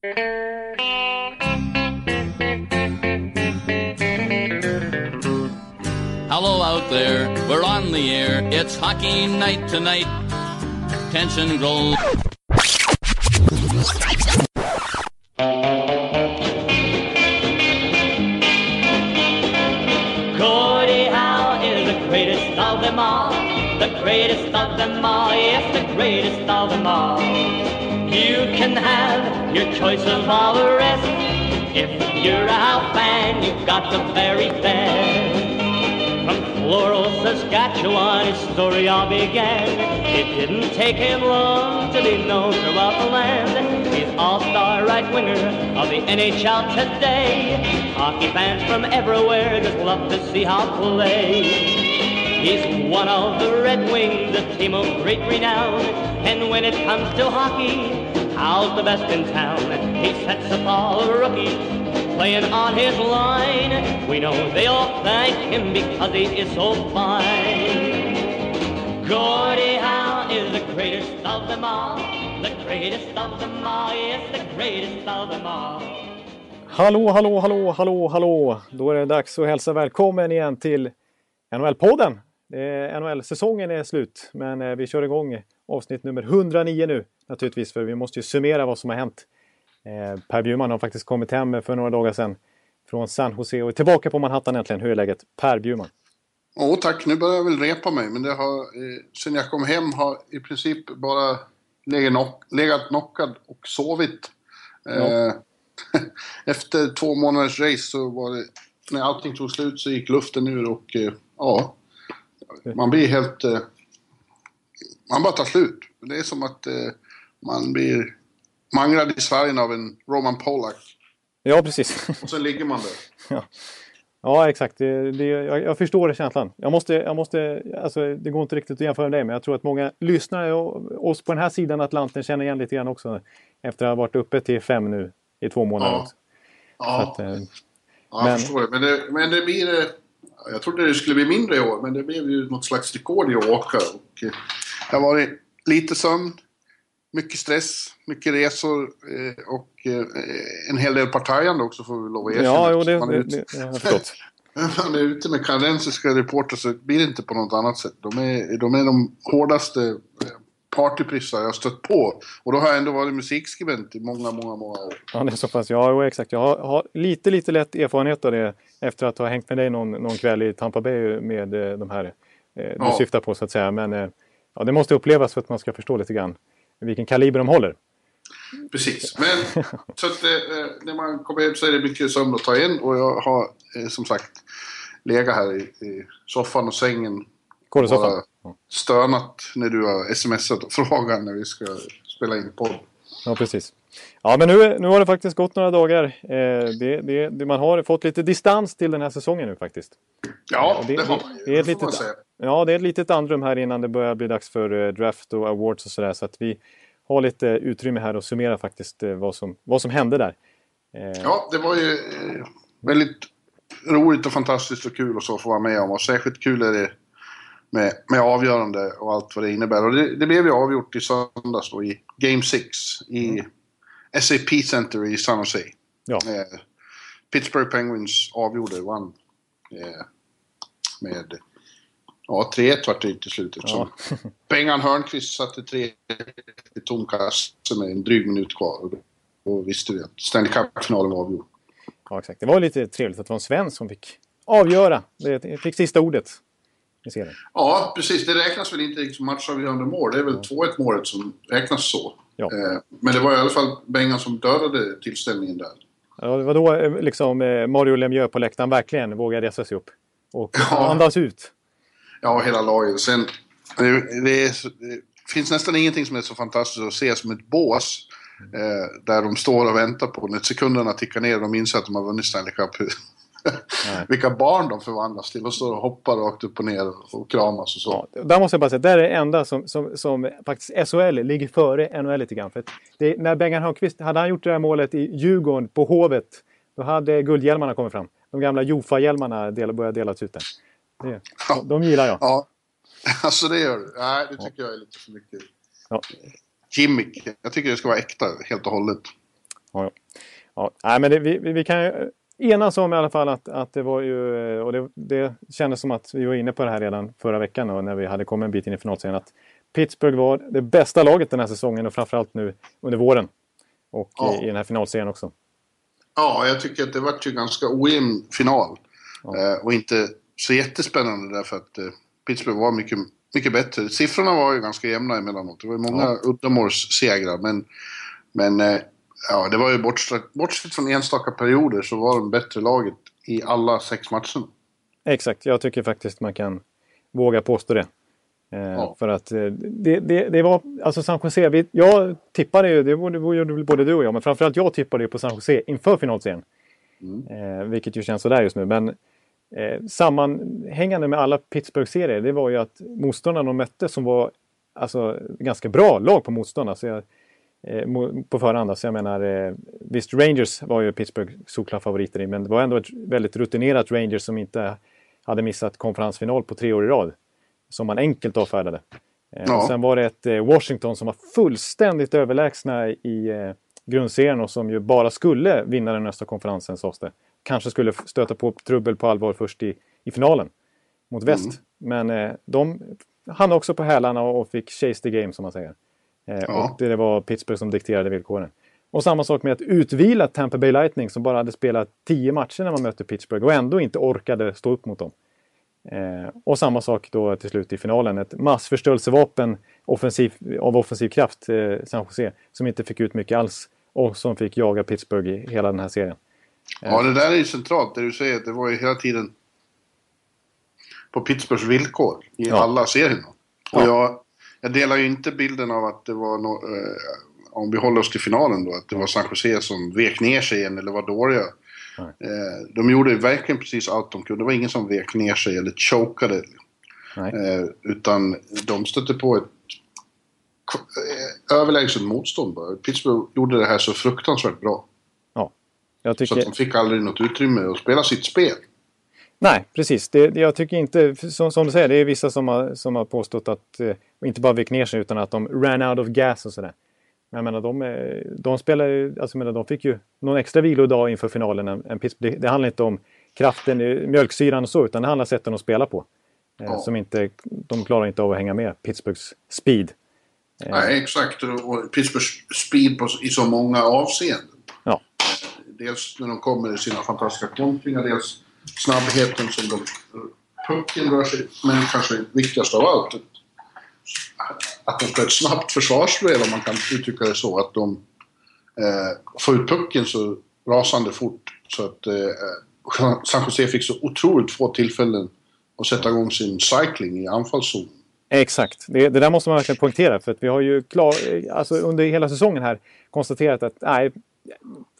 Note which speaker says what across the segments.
Speaker 1: Hello out there, we're on the air. It's hockey night tonight. Tension grows.
Speaker 2: Gordie Howe is the greatest of them all. The greatest of them all, yes, the greatest of them all. You can have your choice of all the rest. If you're a fan, you've got the very best. From Floral, Saskatchewan, his story all began. It didn't take him long to be known throughout the land. He's all-star right winger of the NHL today. Hockey fans from everywhere just love to see how play. He's one of the Red Wings, a team of great renown. And when it comes to hockey, How's the best in town? He sets up all the rookies playing on his line. We know they all thank him because he is so fine. Gordie Howe is the greatest of them all. The greatest of them all, yes, the greatest of them all.
Speaker 3: Hallå, hallå, hallå, hallå, hallå! Då är det dags att hälsa välkommen igen till NHL-podden. NHL-säsongen är slut, men eh, vi kör igång avsnitt nummer 109 nu naturligtvis, för vi måste ju summera vad som har hänt. Eh, per Bjurman har faktiskt kommit hem för några dagar sedan från San Jose och är tillbaka på Manhattan äntligen. Hur är läget? Per Bjurman?
Speaker 4: Åh oh, tack, nu börjar jag väl repa mig, men det har, eh, sen jag kom hem har i princip bara legat, knock, legat knockad och sovit. Ja. Eh, efter två månaders race så var det, när allting tog slut så gick luften ur och eh, ja, man blir helt... Eh, man bara tar slut. Det är som att eh, man blir manglad i Sverige av en Roman Polak.
Speaker 3: Ja, precis.
Speaker 4: Och sen ligger man där.
Speaker 3: ja. ja, exakt. Det, det, jag, jag förstår känslan. Jag måste, jag måste, alltså, det går inte riktigt att jämföra med dig, men jag tror att många lyssnare och oss på den här sidan Atlanten känner igen lite grann också. Efter att ha varit uppe till fem nu i två månader.
Speaker 4: Ja,
Speaker 3: också.
Speaker 4: ja.
Speaker 3: Att, eh,
Speaker 4: ja
Speaker 3: men-
Speaker 4: jag förstår det. Men, det. men det blir... Jag trodde det skulle bli mindre i år, men det blev ju något slags rekord i att åka. Och, eh, det har varit lite sömn, mycket stress, mycket resor eh, och eh, en hel del partajande också får vi lov att erkänna.
Speaker 3: ja, jo, det,
Speaker 4: man, är
Speaker 3: det,
Speaker 4: ute,
Speaker 3: det, jag har förstått.
Speaker 4: man är ute med kanadensiska reportrar så blir det inte på något annat sätt. De är de, är de hårdaste partyprissar jag har stött på. Och då har jag ändå varit musikskribent i många, många, många år.
Speaker 3: Ja, det är så pass. Ja, exakt. Jag har, har lite, lite lätt erfarenhet av det efter att ha hängt med dig någon, någon kväll i Tampa Bay med eh, de här eh, du
Speaker 4: Ja.
Speaker 3: syftar på så att säga. Men eh, ja, det måste upplevas för att man ska förstå lite grann vilken kaliber de håller.
Speaker 4: Precis. Men så att eh, när man kommer hem så är det mycket sömn att ta in och jag har eh, som sagt legat här i, i soffan och sängen
Speaker 3: Kåresoffan.
Speaker 4: Stönat när du har smsat och frågat när vi ska spela in podd.
Speaker 3: ja, precis. Ja, men nu, nu har det faktiskt gått några dagar. Eh, det, det, det, man har fått lite distans till den här säsongen nu faktiskt.
Speaker 4: Ja,
Speaker 3: det-
Speaker 4: det, har
Speaker 3: det-
Speaker 4: man ju.
Speaker 3: det är ett
Speaker 4: får man
Speaker 3: litet-
Speaker 4: säga.
Speaker 3: Ja, det är ett litet andrum här innan det börjar bli dags för eh, draft och awards och sådär. Så att vi har lite utrymme här att summera faktiskt eh, vad som, vad som hände där. Eh,
Speaker 4: Ja, det var ju eh, väldigt roligt och fantastiskt och kul och så att få vara med om. Och särskilt kul är det med, med avgörande och allt vad det innebär. Och det, det blev ju avgjort i söndags då i Game 6 i SAP Center i San Jose.
Speaker 3: Ja.
Speaker 4: Eh, Pittsburgh Penguins avgjorde, vann eh, med ja, 3-1 vart det till slut.
Speaker 3: Ja.
Speaker 4: Bengan Hörnqvist satte 3 i tom kasse med en dryg minut kvar. Och då visste vi att Stanley Cup-finalen var avgjord.
Speaker 3: Ja, exakt. Det var lite trevligt att det var en svensk som fick avgöra. Det fick sista ordet i serien.
Speaker 4: Ja, precis. Det räknas väl inte som matchavgörande mål. Det är väl 2-1 målet som räknas så.
Speaker 3: Ja.
Speaker 4: Eh, men det var i alla fall Bengan som dödade tillställningen där.
Speaker 3: Ja, det var då eh, liksom eh, Mario Lemieux på läktaren verkligen vågade resa sig upp. Och
Speaker 4: Ja.
Speaker 3: andas ut.
Speaker 4: Ja, hela laget. Sen, det, det, är, det finns nästan ingenting som är så fantastiskt att se som ett bås. Eh, där de står och väntar på när sekunderna tickar ner och de inser att de har vunnit Stanley Cup. Vilka barn de förvandlas till. De står och hoppar rakt upp och ner och kramas och så.
Speaker 3: Ja, där måste jag bara säga, där är det enda som, som, som faktiskt SHL ligger före NHL lite grann. För det, när Bengan Hörnqvist, hade han gjort det här målet i Djurgården på Hovet, då hade guldhjälmarna kommit fram. De gamla Jofa-hjälmarna del, började delas ut där. Det,
Speaker 4: Ja.
Speaker 3: de gillar jag.
Speaker 4: Ja, alltså det gör du. Nej, det tycker jag är lite för mycket
Speaker 3: Ja.
Speaker 4: gimmick. Jag tycker det ska vara äkta helt och hållet.
Speaker 3: Ja, ja. Nej, men det, vi, vi kan enas om i alla fall att, att det var ju, och det, det kändes som att vi var inne på det här redan förra veckan och när vi hade kommit en bit in i finalserien, att Pittsburgh var det bästa laget den här säsongen och framförallt nu under våren. Och
Speaker 4: Ja.
Speaker 3: i, i den här finalserien också.
Speaker 4: Ja, jag tycker att det vart ju ganska ojämn final.
Speaker 3: Ja.
Speaker 4: Eh, och inte så jättespännande därför att eh, Pittsburgh var mycket, mycket bättre. Siffrorna var ju ganska jämna emellanåt. Det var ju många
Speaker 3: Ja.
Speaker 4: uddamålssegrar, men, men eh, ja, det var ju bortsett, bortsett från enstaka perioder så var de bättre laget i alla sex matcherna.
Speaker 3: Exakt, jag tycker faktiskt man kan våga påstå det. Eh,
Speaker 4: Ja.
Speaker 3: För att eh, det, det, det var, alltså San Jose, vi, jag tippade ju, det gjorde både du och jag, men framförallt jag tippade ju på San Jose inför finalserien. Eh, vilket ju känns sådär just nu. Men eh, sammanhängande med alla Pittsburgh-serier, det var ju att motståndarna de mötte som var alltså, ganska bra lag på motstånd. Alltså, jag, på förhand. Alltså, jag menar, eh, visst Rangers var ju Pittsburgh solklara favoriter i, men det var ändå ett väldigt rutinerat Rangers som inte hade missat konferensfinal på tre år i rad. Som man enkelt avfärdade. Eh,
Speaker 4: Ja.
Speaker 3: Sen var det ett eh, Washington som var fullständigt överlägsna i eh, grundserien och som ju bara skulle vinna den östra konferensen sades det. Kanske skulle stöta på trubbel på allvar först i, i finalen mot väst. Men eh, de hann också på hälarna och, och fick chase the game som man säger. Eh,
Speaker 4: Ja.
Speaker 3: Och det var Pittsburgh som dikterade villkoren. Och samma sak med att utvila Tampa Bay Lightning som bara hade spelat tio matcher när man mötte Pittsburgh och ändå inte orkade stå upp mot dem. Eh, och samma sak då till slut i finalen. Ett massförstörelsevapen offensiv, av offensiv kraft, eh, San Jose, som inte fick ut mycket alls och som fick jaga Pittsburgh i hela den här serien.
Speaker 4: Ja, det där är ju centralt. Det du säger, det var ju hela tiden på Pittsburghs villkor i
Speaker 3: Ja.
Speaker 4: alla serierna. Och
Speaker 3: Ja.
Speaker 4: jag, jag delar ju inte bilden av att det var no, eh, om vi håller oss till finalen då, att det var San Jose som vek ner sig igen eller var dåliga. Eh, de gjorde verkligen precis allt de kunde. Det var ingen som vek ner sig eller chokade. Eh, utan de stötte på ett eh, överlägset motstånd bara. Pittsburgh gjorde det här så fruktansvärt bra.
Speaker 3: Ja. Jag
Speaker 4: Så
Speaker 3: tycker...
Speaker 4: att de fick aldrig något utrymme att spela sitt spel.
Speaker 3: Nej, precis. Det, jag tycker inte, som, som du säger, det är vissa som har, som har påstått att, eh, inte bara vek ner sig, utan att de ran out of gas och sådär. Men jag menar, de, eh, de spelar ju, alltså menar, de fick ju någon extra vilodag inför finalen än, Pittsburgh. Det, det handlar inte om kraften, mjölksyran och så, utan det handlar om sätten att spela på. Eh,
Speaker 4: Ja.
Speaker 3: Som inte, de klarar inte av att hänga med Pittsburghs speed.
Speaker 4: Nej, exakt. Och Pittsburghs speed på, i så många avseenden.
Speaker 3: Ja,
Speaker 4: Dels när de kommer i sina fantastiska kontringar, dels snabbheten som de... Pucken rör sig, men kanske viktigast av allt, att de får ett snabbt försvarsspel, om man kan uttrycka det så. Att de eh, får ut pucken så rasande fort. Så att eh, eh, San Jose fick så otroligt få tillfällen att sätta igång sin cycling i anfallszon.
Speaker 3: Exakt, det, det där måste man verkligen poängtera för att vi har ju klar, eh, alltså under hela säsongen här konstaterat att nej,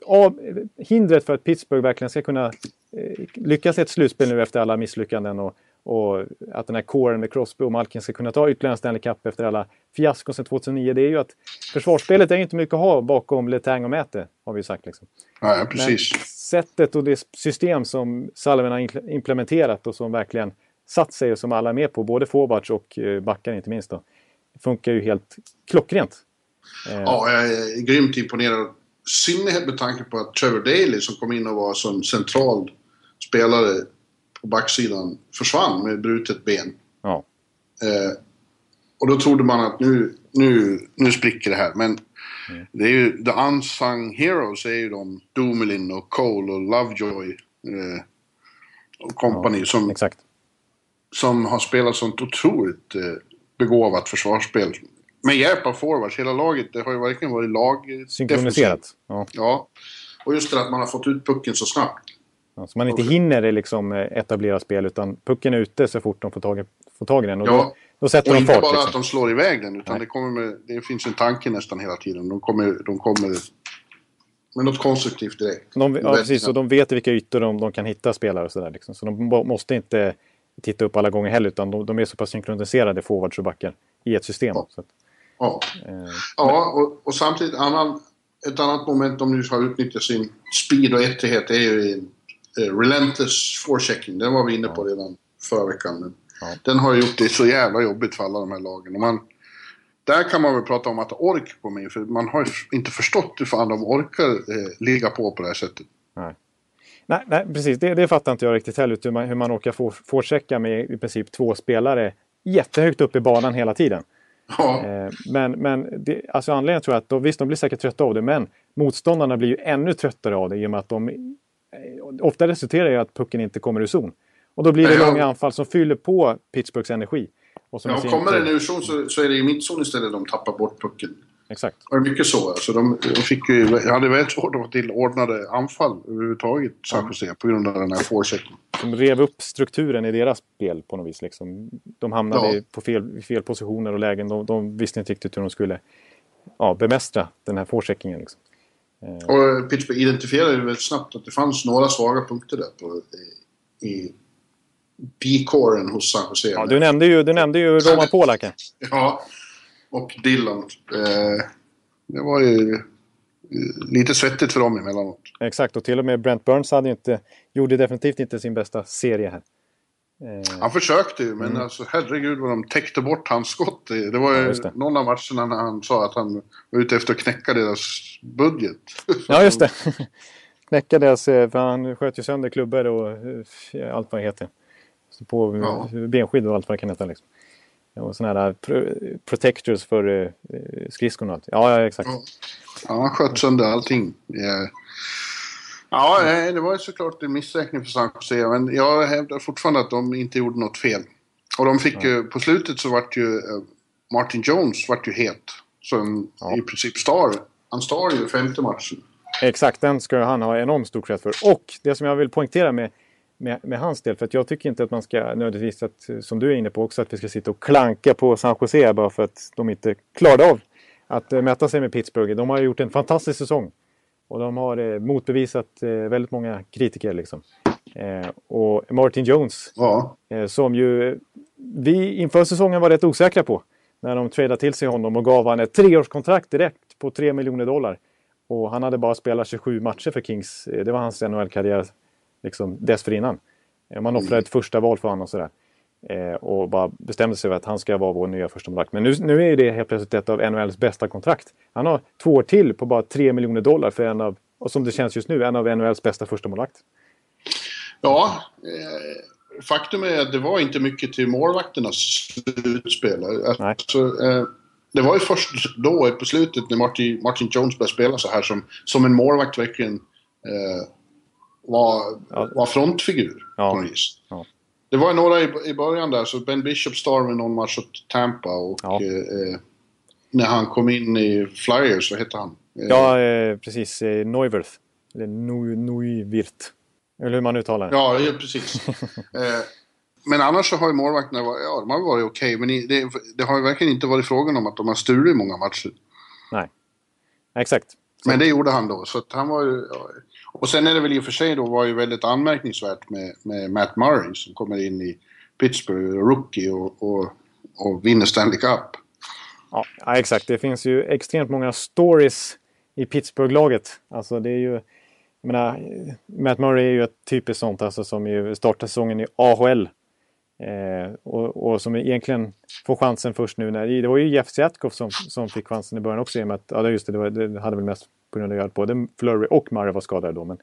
Speaker 3: av, hindret för att Pittsburgh verkligen ska kunna eh, lyckas i ett slutspel nu efter alla misslyckanden och, och att den här kåren med Crosby och Malkin ska kunna ta ytterligare en Stanley Cup efter alla fiaskon sedan 2009. Det är ju att försvarsspelet är inte mycket att ha bakom Letang och Mäte, har vi ju sagt. Liksom.
Speaker 4: Ja, precis.
Speaker 3: Men sättet och det system som Salven har impl- implementerat och som verkligen satt sig och som alla är med på, både forwards och eh, backar inte minst, då, funkar ju helt klockrent. Eh,
Speaker 4: Ja, jag är grymt imponerad. Synnerhet med tanke på att Trevor Daley som kom in och var som central spelare på backsidan försvann med brutet ben.
Speaker 3: ja.
Speaker 4: Eh, och då trodde man att nu, nu, nu spricker det här. Men det är ju, the unsung heroes är ju de Dumoulin och Cole och Lovejoy eh, och company som,
Speaker 3: Exakt.
Speaker 4: som har spelat sånt otroligt eh, begåvat försvarsspel. Med hjälp av forwards. Hela laget, det har ju verkligen varit lag...
Speaker 3: Synkroniserat. Ja.
Speaker 4: Ja. Och just det att man har fått ut pucken så snabbt.
Speaker 3: Ja, så man inte hinner liksom eh, etablera spel utan pucken är ute så fort de får tag i, får tag i den. Och
Speaker 4: Ja.
Speaker 3: då, då sätter
Speaker 4: Och
Speaker 3: de
Speaker 4: inte
Speaker 3: fart.
Speaker 4: bara
Speaker 3: Liksom.
Speaker 4: att de slår iväg den, utan
Speaker 3: Nej.
Speaker 4: det, kommer med, det finns en tanke nästan hela tiden. De kommer, de kommer med något konstruktivt direkt.
Speaker 3: De, ja, precis, och de vet vilka ytor de, de kan hitta spelare och sådär. Liksom. Så de må- måste inte titta upp alla gånger heller utan de, de är så pass synkroniserade forwards och backar i ett system.
Speaker 4: Ja.
Speaker 3: Så att,
Speaker 4: Ja,
Speaker 3: eh,
Speaker 4: ja och, och samtidigt annan, ett annat moment de nu har utnyttjat sin speed och ettighet är ju eh, relentless forechecking. Den var vi inne på redan förra veckan. Men
Speaker 3: Ja.
Speaker 4: Den har gjort det så jävla jobbigt för alla de här lagen. Och man, där kan man väl prata om att ork på mig, för man har ju inte förstått hur fan de orkar eh, ligga på på det här sättet.
Speaker 3: Nej, nej, nej precis. Det, det fattar inte jag riktigt heller, hur man, hur man orkar få, få checka med i princip två spelare jättehögt upp i banan hela tiden.
Speaker 4: Ja,
Speaker 3: Eh, men men det, alltså anledningen tror jag att de, visst, de blir säkert trötta av det, men motståndarna blir ju ännu tröttare av det i och med att de... Eh, ofta resulterar i att pucken inte kommer ur zon. Och då blir det långa anfall som fyller på Pittsburghs energi. Och som
Speaker 4: ja kommer
Speaker 3: tur-
Speaker 4: den ur zon så, så är det i mittzon istället de tappar bort pucken.
Speaker 3: Exakt.
Speaker 4: Och det är mycket så. Alltså de, de fick ju, hade väldigt svårt att få till ordnade anfall överhuvudtaget, San Jose, på grund av den här forechecken.
Speaker 3: De rev upp strukturen i deras spel på något vis. Liksom. De hamnade
Speaker 4: Ja.
Speaker 3: på fel, fel positioner och lägen. De, de visste inte riktigt hur de skulle ja, bemästra den här forecheckingen. Liksom.
Speaker 4: Och Pittsburgh identifierade väldigt snabbt att det fanns några svaga punkter där på, i, i D-coren hos San Jose.
Speaker 3: Ja, du, nämnde ju, du nämnde ju Roman Polaka.
Speaker 4: Ja, och Dylan. Eh, det var ju eh, lite svettigt för dem emellanåt.
Speaker 3: Exakt, och till och med Brent Burns hade inte, gjorde definitivt inte sin bästa serie här. Eh,
Speaker 4: Han försökte ju, men alltså, herregud vad de täckte bort hans skott. Det var
Speaker 3: Ja,
Speaker 4: ju
Speaker 3: det.
Speaker 4: någon av matcherna när han sa att han var ute efter att knäcka deras budget.
Speaker 3: ja, just det. Knäcka deras, eh, för han sköt ju sönder klubbor och allt vad det heter. Så på
Speaker 4: Ja.
Speaker 3: benskydd och allt vad det kan heta. Liksom. Och sådana här pro protectors för eh, skridskorna. och allt. Ja, ja, exakt.
Speaker 4: Ja. Han sköt sönder allting. Ja, ja det var ju såklart en missräkning för San Jose, men jag hävdar fortfarande att de inte gjorde något fel. Och de fick ju, på slutet så vart ju eh, Martin Jones vart ju het. Som
Speaker 3: Ja.
Speaker 4: i princip star. Han star ju femte matchen.
Speaker 3: Exakt, den ska han ha enormt stor cred för. Och det som jag vill poängtera med, med, med hans del, för att jag tycker inte att man ska nödvändigtvis, att, som du är inne på också, att vi ska sitta och klanka på San Jose bara för att de inte klarade av att eh, mäta sig med Pittsburgh. De har gjort en fantastisk säsong. Och de har eh, motbevisat eh, väldigt många kritiker. Liksom. Och Martin Jones,
Speaker 4: Ja,
Speaker 3: som ju vi inför säsongen var rätt osäkra på. När de tradade till sig honom och gav han ett treårskontrakt direkt på 3 miljoner dollar. Och han hade bara spelat 27 matcher för Kings. Det var hans NHL-karriär liksom, dessförinnan. Eh, Man offrade ett första val för honom och sådär. Eh, och bara bestämde sig för att han ska vara vår nya första målvakt. Men nu, nu är det helt plötsligt ett av NHLs bästa kontrakt. Han har två år till på bara 3 miljoner dollar för en av, och som det känns just nu, en av NHLs bästa första målvakt.
Speaker 4: ja eh, faktum är att det var inte mycket till målvakternas slutspel. Alltså, eh, det var ju först då på slutet när Martin, Martin Jones började spela så här som, som en målvakt verkligen eh, var, var frontfigur
Speaker 3: Ja.
Speaker 4: på något vis.
Speaker 3: Ja.
Speaker 4: Det var några i, i början där, så Ben Bishop startade någon match åt Tampa och
Speaker 3: Ja.
Speaker 4: eh, eh, när han kom in i Flyers, vad hette han? Eh,
Speaker 3: Ja, eh, precis. Eh, Neuwirth. Eller Neu- Neuwirth. Eller hur man uttalar det.
Speaker 4: Ja, precis. eh, men annars så har ju målvakterna varit, ja, de har varit okej. men i- det, det har ju verkligen inte varit frågan om att de har stulit många matcher.
Speaker 3: Nej. Exakt.
Speaker 4: Men det gjorde han då. Så att han var ju, ja. Och sen är det väl i och för sig då var ju väldigt anmärkningsvärt med, med Matt Murray som kommer in i Pittsburgh, rookie och, och, och vinner Stanley Cup.
Speaker 3: Ja, ja, exakt. Det finns ju extremt många stories i Pittsburgh-laget. Alltså det är ju... Jag menar, Matt Murray är ju ett typiskt sånt alltså, som ju startar säsongen i AHL. Eh, och, och som egentligen får chansen först nu när... Det var ju Jeff Zatkoff som, som fick chansen i början också i och med att... Ja, just det. Det, var, det hade väl mest på grund av att både Flurry och Murray var skadade då. Men,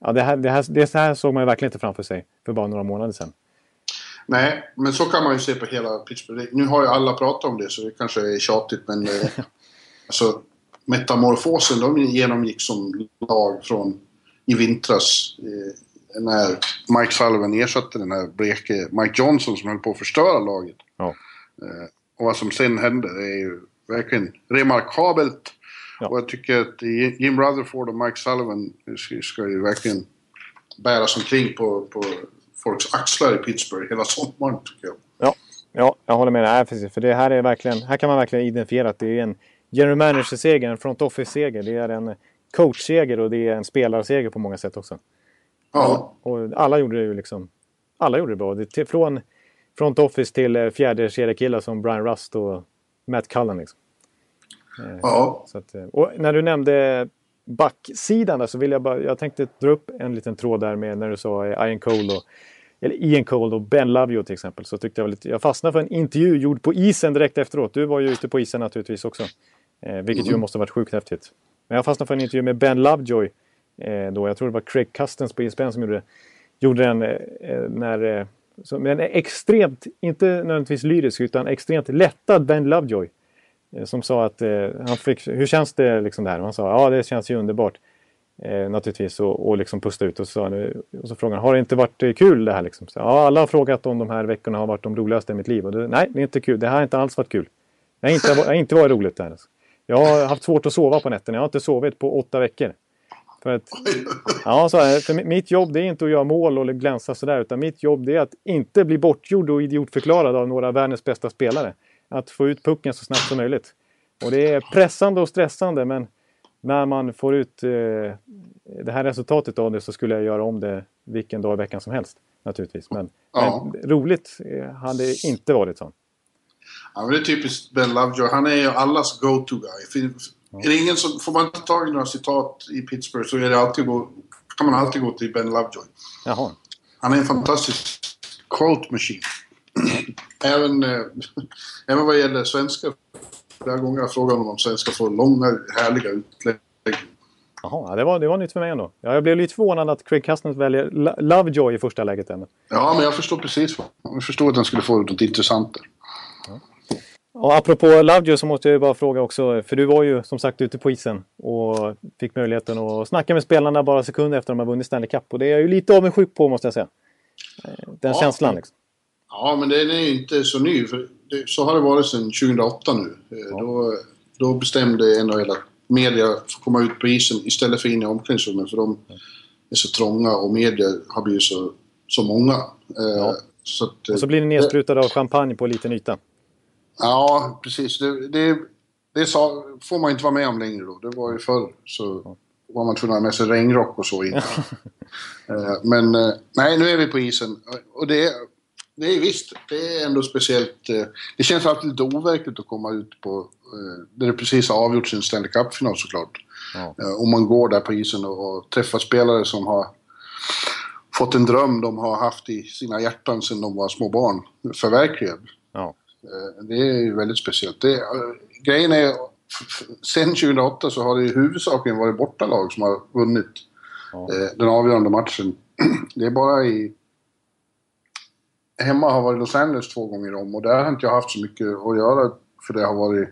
Speaker 3: ja, det, här, det, här, det här såg man ju verkligen inte framför sig för bara några månader sedan.
Speaker 4: Nej, men så kan man ju se på hela Pittsburgh. Nu har ju alla pratat om det så det kanske är tjatigt men... Eh, alltså, metamorfosen de genomgick som lag från i vintras. Eh, när Mike Sullivan ersatte den här bleke Mike Johnson som höll på att förstöra laget.
Speaker 3: Ja.
Speaker 4: Eh, och vad som sen hände är ju verkligen remarkabelt.
Speaker 3: Ja.
Speaker 4: Och jag tycker att Jim Rutherford och Mike Sullivan ska, ju verkligen bäras omkring på, på folks axlar i Pittsburgh hela sommaren tycker jag.
Speaker 3: Ja, ja jag håller med dig. Precis. För det här, är verkligen, här kan man verkligen identifiera att det är en general manager-seger, en front office-seger. Det är en coach-seger och det är en spelarseger på många sätt också.
Speaker 4: Ja,
Speaker 3: Och alla gjorde det ju liksom... Alla gjorde det bra. Det, till, från front office till eh, fjärde seriekillar som Brian Rust och Matt Cullen. Liksom.
Speaker 4: ja.
Speaker 3: Så att, eh, och när du nämnde backsidan där så vill jag bara... Jag tänkte dra upp en liten tråd där med när du sa eh, Ian Cole och eller Ian Cole och Ben Lovejoy till exempel. Så tyckte jag, lite, jag fastnade för en intervju gjord på isen direkt efteråt. Du var ju ute på isen naturligtvis också. Eh, vilket ju måste ha varit sjukt häftigt. Men jag fastnade för en intervju med Ben Lovejoy. Eh, då, jag tror det var Craig Custens på ESPN som gjorde, det. gjorde den eh, eh, när... Eh, så, men extremt, inte nödvändigtvis lyrisk, utan extremt lättad Ben Lovejoy. Eh, som sa att eh, han fick, hur känns det liksom där? Och han sa ja det känns ju underbart. Eh, naturligtvis och, och liksom pusta ut och så, och så frågade han, har det inte varit eh, kul det här liksom? Så, ja, alla har frågat om de här veckorna har varit de roligaste i mitt liv. Och det, nej, det är inte kul. Det här har inte alls varit kul. Det har inte, det har inte varit roligt det här. Jag har haft svårt att sova på nätterna. Jag har inte sovit på åtta veckor. För att, ja, så här, för mitt jobb det är inte att göra mål och glänsa sådär. Utan mitt jobb det är att inte bli bortgjord och idiotförklarad av några av världens bästa spelare. Att få ut pucken så snabbt som möjligt. Och det är pressande och stressande men när man får ut eh, det här resultatet av det så skulle jag göra om det vilken dag i veckan som helst. Naturligtvis. Men, ja. men roligt eh, hade det inte varit så.
Speaker 4: Ja, men det är typiskt Ben Lovejoy. Han är ju allas go-to guy. Ja. Är det ingen som, får man inte tag i några citat i Pittsburgh så är det alltid gå, kan man alltid gå till Ben Lovejoy.
Speaker 3: Jaha.
Speaker 4: Han är en fantastisk quote machine. även, äh, även vad gäller svenska Flera gånger har jag frågat honom om svenska får långa, härliga utlägg.
Speaker 3: Jaha, det var, det var nytt för mig ändå. Jag blev lite förvånad att Craig Custness väljer Lovejoy i första läget. Än.
Speaker 4: Ja, men jag förstår precis. Jag förstår att han skulle få något intressant där.
Speaker 3: Ja. Och apropå Lovejoy så måste jag bara fråga också, för du var ju som sagt ute på isen och fick möjligheten att snacka med spelarna bara sekunder efter de har vunnit Stanley Cup. Och det är jag ju lite avundsjuk på måste jag säga. Den ja, känslan liksom.
Speaker 4: Ja, men den är inte så ny. För det, så har det varit sedan 2008 nu. Eh, ja. Då, då bestämde NHL att media får komma ut på isen istället för in i omklädningsrummet för de är så trånga och media har blivit så, så många. Eh,
Speaker 3: ja. Så att, och så blir ni nedsprutade av champagne på liten yta.
Speaker 4: Ja, precis. Det, det, det sa, får man inte vara med om längre då. Det var ju förr så var man tvungen att ha med sig regnrock och så in. Eh, men nej, nu är vi på isen. Och det, Nej visst, det är ändå speciellt. Eh, det känns alltid lite overkligt att komma ut på... Eh, där det precis har avgjorts en Stanley Cup-final såklart. Ja. Eh, om man går där på isen och, och träffar spelare som har fått en dröm de har haft i sina hjärtan sedan de var små barn förverkligad.
Speaker 3: Ja.
Speaker 4: Det är ju väldigt speciellt. Det, grejen är, sen 2008 så har det i huvudsakligen varit bortalag som har vunnit ja. den avgörande matchen. Det är bara i hemma har varit Los Angeles två gånger om och där har inte jag haft så mycket att göra för det har varit...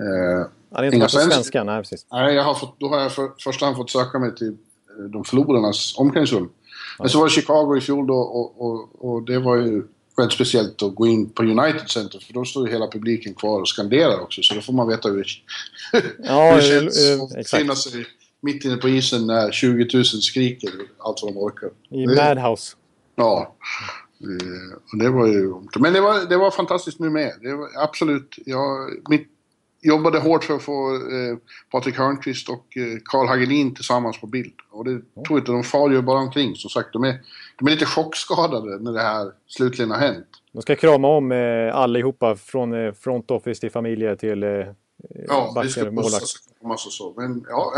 Speaker 3: Eh, ja, det är inte varit svenska. svenska, nej precis.
Speaker 4: Nej, jag har fått, då har jag för första hand fått söka mig till eh, de förlorarnas omklädningsrum. Men så var det Chicago i fjol då och, och, och, det var ju väldigt speciellt att gå in på United Center för då står ju hela publiken kvar och skanderar också så då får man veta hur, ja, hur det känns äh, att befinna sig mitt inne på isen när 20 000 skriker allt vad de orkar.
Speaker 3: I Madhouse.
Speaker 4: Ja. Eh, och det var ju... Men det var, det var fantastiskt nu med. Det var absolut... Jag mitt, jobbade hårt för att få eh, Patrik Hörnqvist och eh, Karl Hagelin tillsammans på bild. Och det mm. tror inte, de far ju bara omkring. Som sagt, de är, de är lite chockskadade när det här slutligen har hänt.
Speaker 3: De ska krama om eh, allihopa från eh, front office till familjer till eh,
Speaker 4: Ja, backar, det ska pussas och så. Men ja,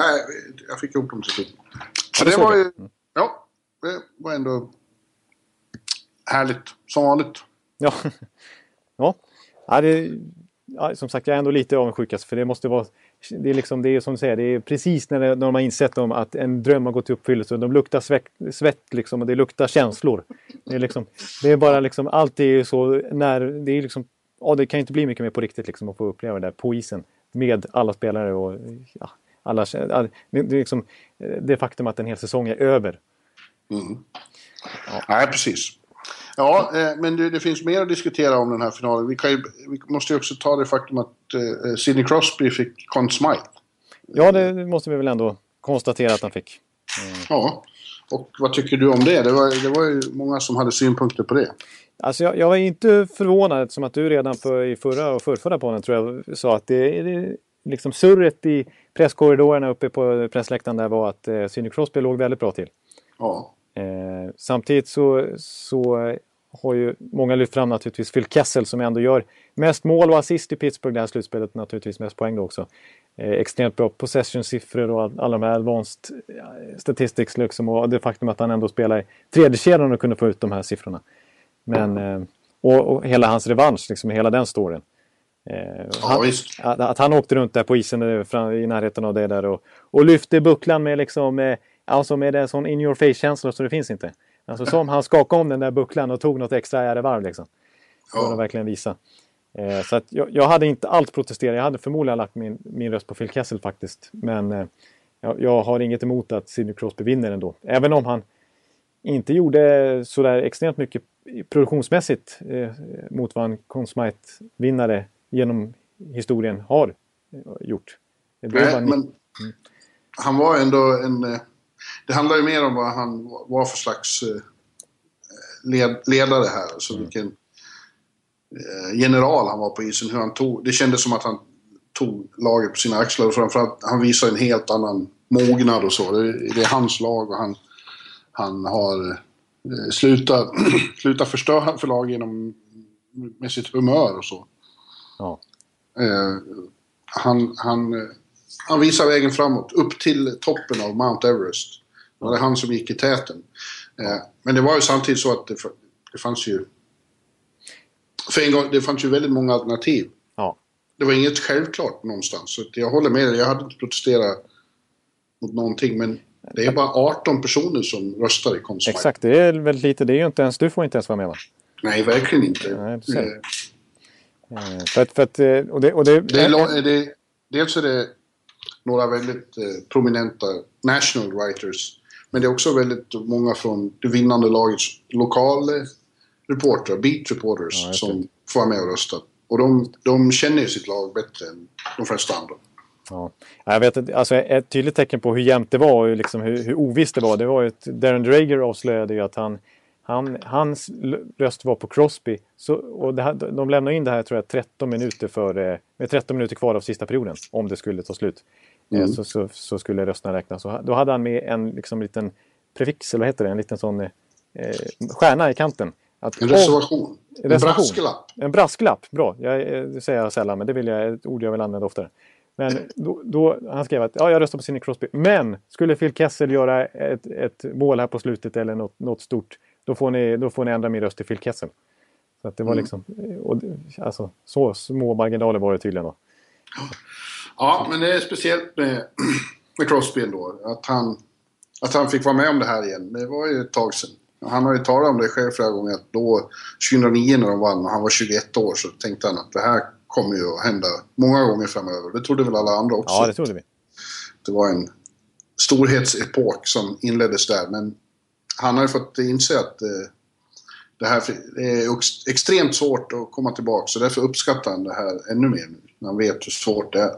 Speaker 4: jag fick ihop dem till slut. Så ja, det, det var ju... Mm. Ja, det var ändå härligt, som vanligt.
Speaker 3: Ja, ja. ja, det, ja som sagt jag är ändå lite avundsjuk alltså, för det måste vara det är, liksom, det är som du säger, det är precis när, när de har insett om att en dröm har gått i uppfyllelse. De luktar svett, svett liksom, och det luktar känslor. Det är, liksom, det är bara liksom, allt är så när, det är liksom, ja, det kan inte bli mycket mer på riktigt liksom, att få uppleva det där på isen. Med alla spelare och ja, alla, det, är liksom, det faktum att en hel säsong är över.
Speaker 4: Mm. Ja. Nej, precis. Ja, eh, men det, det, finns mer att diskutera om den här finalen. Vi, ju, vi måste ju också ta det faktum att eh, Sidney Crosby fick Conn Smythe.
Speaker 3: Ja, det måste vi väl ändå konstatera att han fick.
Speaker 4: Mm. Ja, och vad tycker du om det? Det var, det var ju många som hade synpunkter på det.
Speaker 3: Alltså jag, jag var inte förvånad som att du redan för, i förra och förrförra podden tror jag sa att det, det liksom surret i presskorridorerna uppe på pressläktaren där var att eh, Sidney Crosby låg väldigt bra till.
Speaker 4: Ja.
Speaker 3: Eh, samtidigt så, så har ju många lyft fram naturligtvis Phil Kessel som ändå gör mest mål och assist i Pittsburgh det här slutspelet. Naturligtvis mest poäng då också. eh, extremt bra possession-siffror och alla de här advanced statistics liksom, och det faktum att han ändå spelar i tredje kedjan och kunde få ut de här siffrorna. Men, eh, och, och hela hans revansch, liksom, hela den storyn.
Speaker 4: Ja,
Speaker 3: han, att, att han åkte runt där på isen eh, i närheten av det där och, och lyfte bucklan med liksom eh, Alltså med en sån in your face-känsla så det finns inte. Alltså som han skakade om den där bucklan och tog något extra ärevarv liksom.
Speaker 4: Ja.
Speaker 3: att verkligen visa. Eh, så att jag, jag hade inte allt protesterat. Jag hade förmodligen lagt min, min röst på Phil Kessel faktiskt. Men eh, jag, jag har inget emot att Sidney Crosby vinner ändå. Även om han inte gjorde sådär extremt mycket produktionsmässigt eh, mot vad en Conn Smythe-vinnare genom historien har eh, gjort. Det
Speaker 4: Nej, men han var ändå en... Det handlar ju mer om vad han var för slags eh, led, ledare här. Alltså vilken eh, general han var på isen. Hur han tog, det kändes som att han tog laget på sina axlar och framförallt han visar en helt annan mognad och så. Det, det är hans lag och han, han har eh, slutat, slutat förstöra för lag genom med sitt humör och så.
Speaker 3: ja.
Speaker 4: Eh, han, han, han visar vägen framåt, upp till toppen av Mount Everest. Det var han som gick i täten. Eh, men det var ju samtidigt så att det, fanns ju... För en gång, det fanns ju väldigt många alternativ.
Speaker 3: ja.
Speaker 4: Det var inget självklart någonstans. Så jag håller med dig, jag hade inte protesterat mot någonting. Men det är bara 18 personer som röstar i Consumite.
Speaker 3: Exakt, det är väldigt lite. Det är ju inte ens, du får inte ens vara med va?
Speaker 4: Nej, verkligen inte.
Speaker 3: Nej, du ser. För att, för att, och det, och det,
Speaker 4: Det är, lo- det, dels är det några väldigt eh, prominenta national writers. Men det är också väldigt många från det vinnande lagets lokala reportrar, beat reporters,
Speaker 3: Ja,
Speaker 4: som får vara med och rösta. Och de, de känner ju sitt lag bättre än de flesta andra.
Speaker 3: Ja. Jag vet att, alltså ett tydligt tecken på hur jämnt det var och liksom hur, hur ovisst det var. Det var ju att Darren Drager avslöjade ju att han, han, hans röst var på Crosby. Så, och här, de lämnade in det här tror jag 13 minuter för, med 13 minuter kvar av sista perioden. Om det skulle ta slut. Eh, Så, så, så skulle rösterna räknas. Så då hade han med en liksom, liten prefix, eller vad heter det? En liten sån eh, stjärna i kanten. Att,
Speaker 4: En reservation. En
Speaker 3: Reservation.
Speaker 4: brasklapp.
Speaker 3: En brasklapp, bra. Jag, eh, det säger jag sällan, men det vill jag, ett ord jag vill använda oftare. Men då, då, han skrev att ja, jag röstar på Sidney Crosby. Men skulle Phil Kessel göra ett, ett mål här på slutet eller något, något stort, då får, ni, då får ni ändra min röst till Phil Kessel. Så att det var
Speaker 4: Mm.
Speaker 3: liksom, och, alltså, så små marginaler var det tydligen. Då.
Speaker 4: Ja, men det är speciellt med, med Crosby ändå. Att han, att han fick vara med om det här igen. Det var ju ett tag sedan. Han har ju talat om det själv flera gånger. Att då, 2009 när de vann och han var 21 år, så tänkte han att det här kommer ju att hända många gånger framöver. Det trodde väl alla andra också.
Speaker 3: Ja, det trodde vi.
Speaker 4: Det var en storhetsepok som inleddes där. Men han har ju fått inse att eh, det här är ex- extremt svårt att komma tillbaka. Så därför uppskattar han det här ännu mer nu. Han vet hur svårt det är.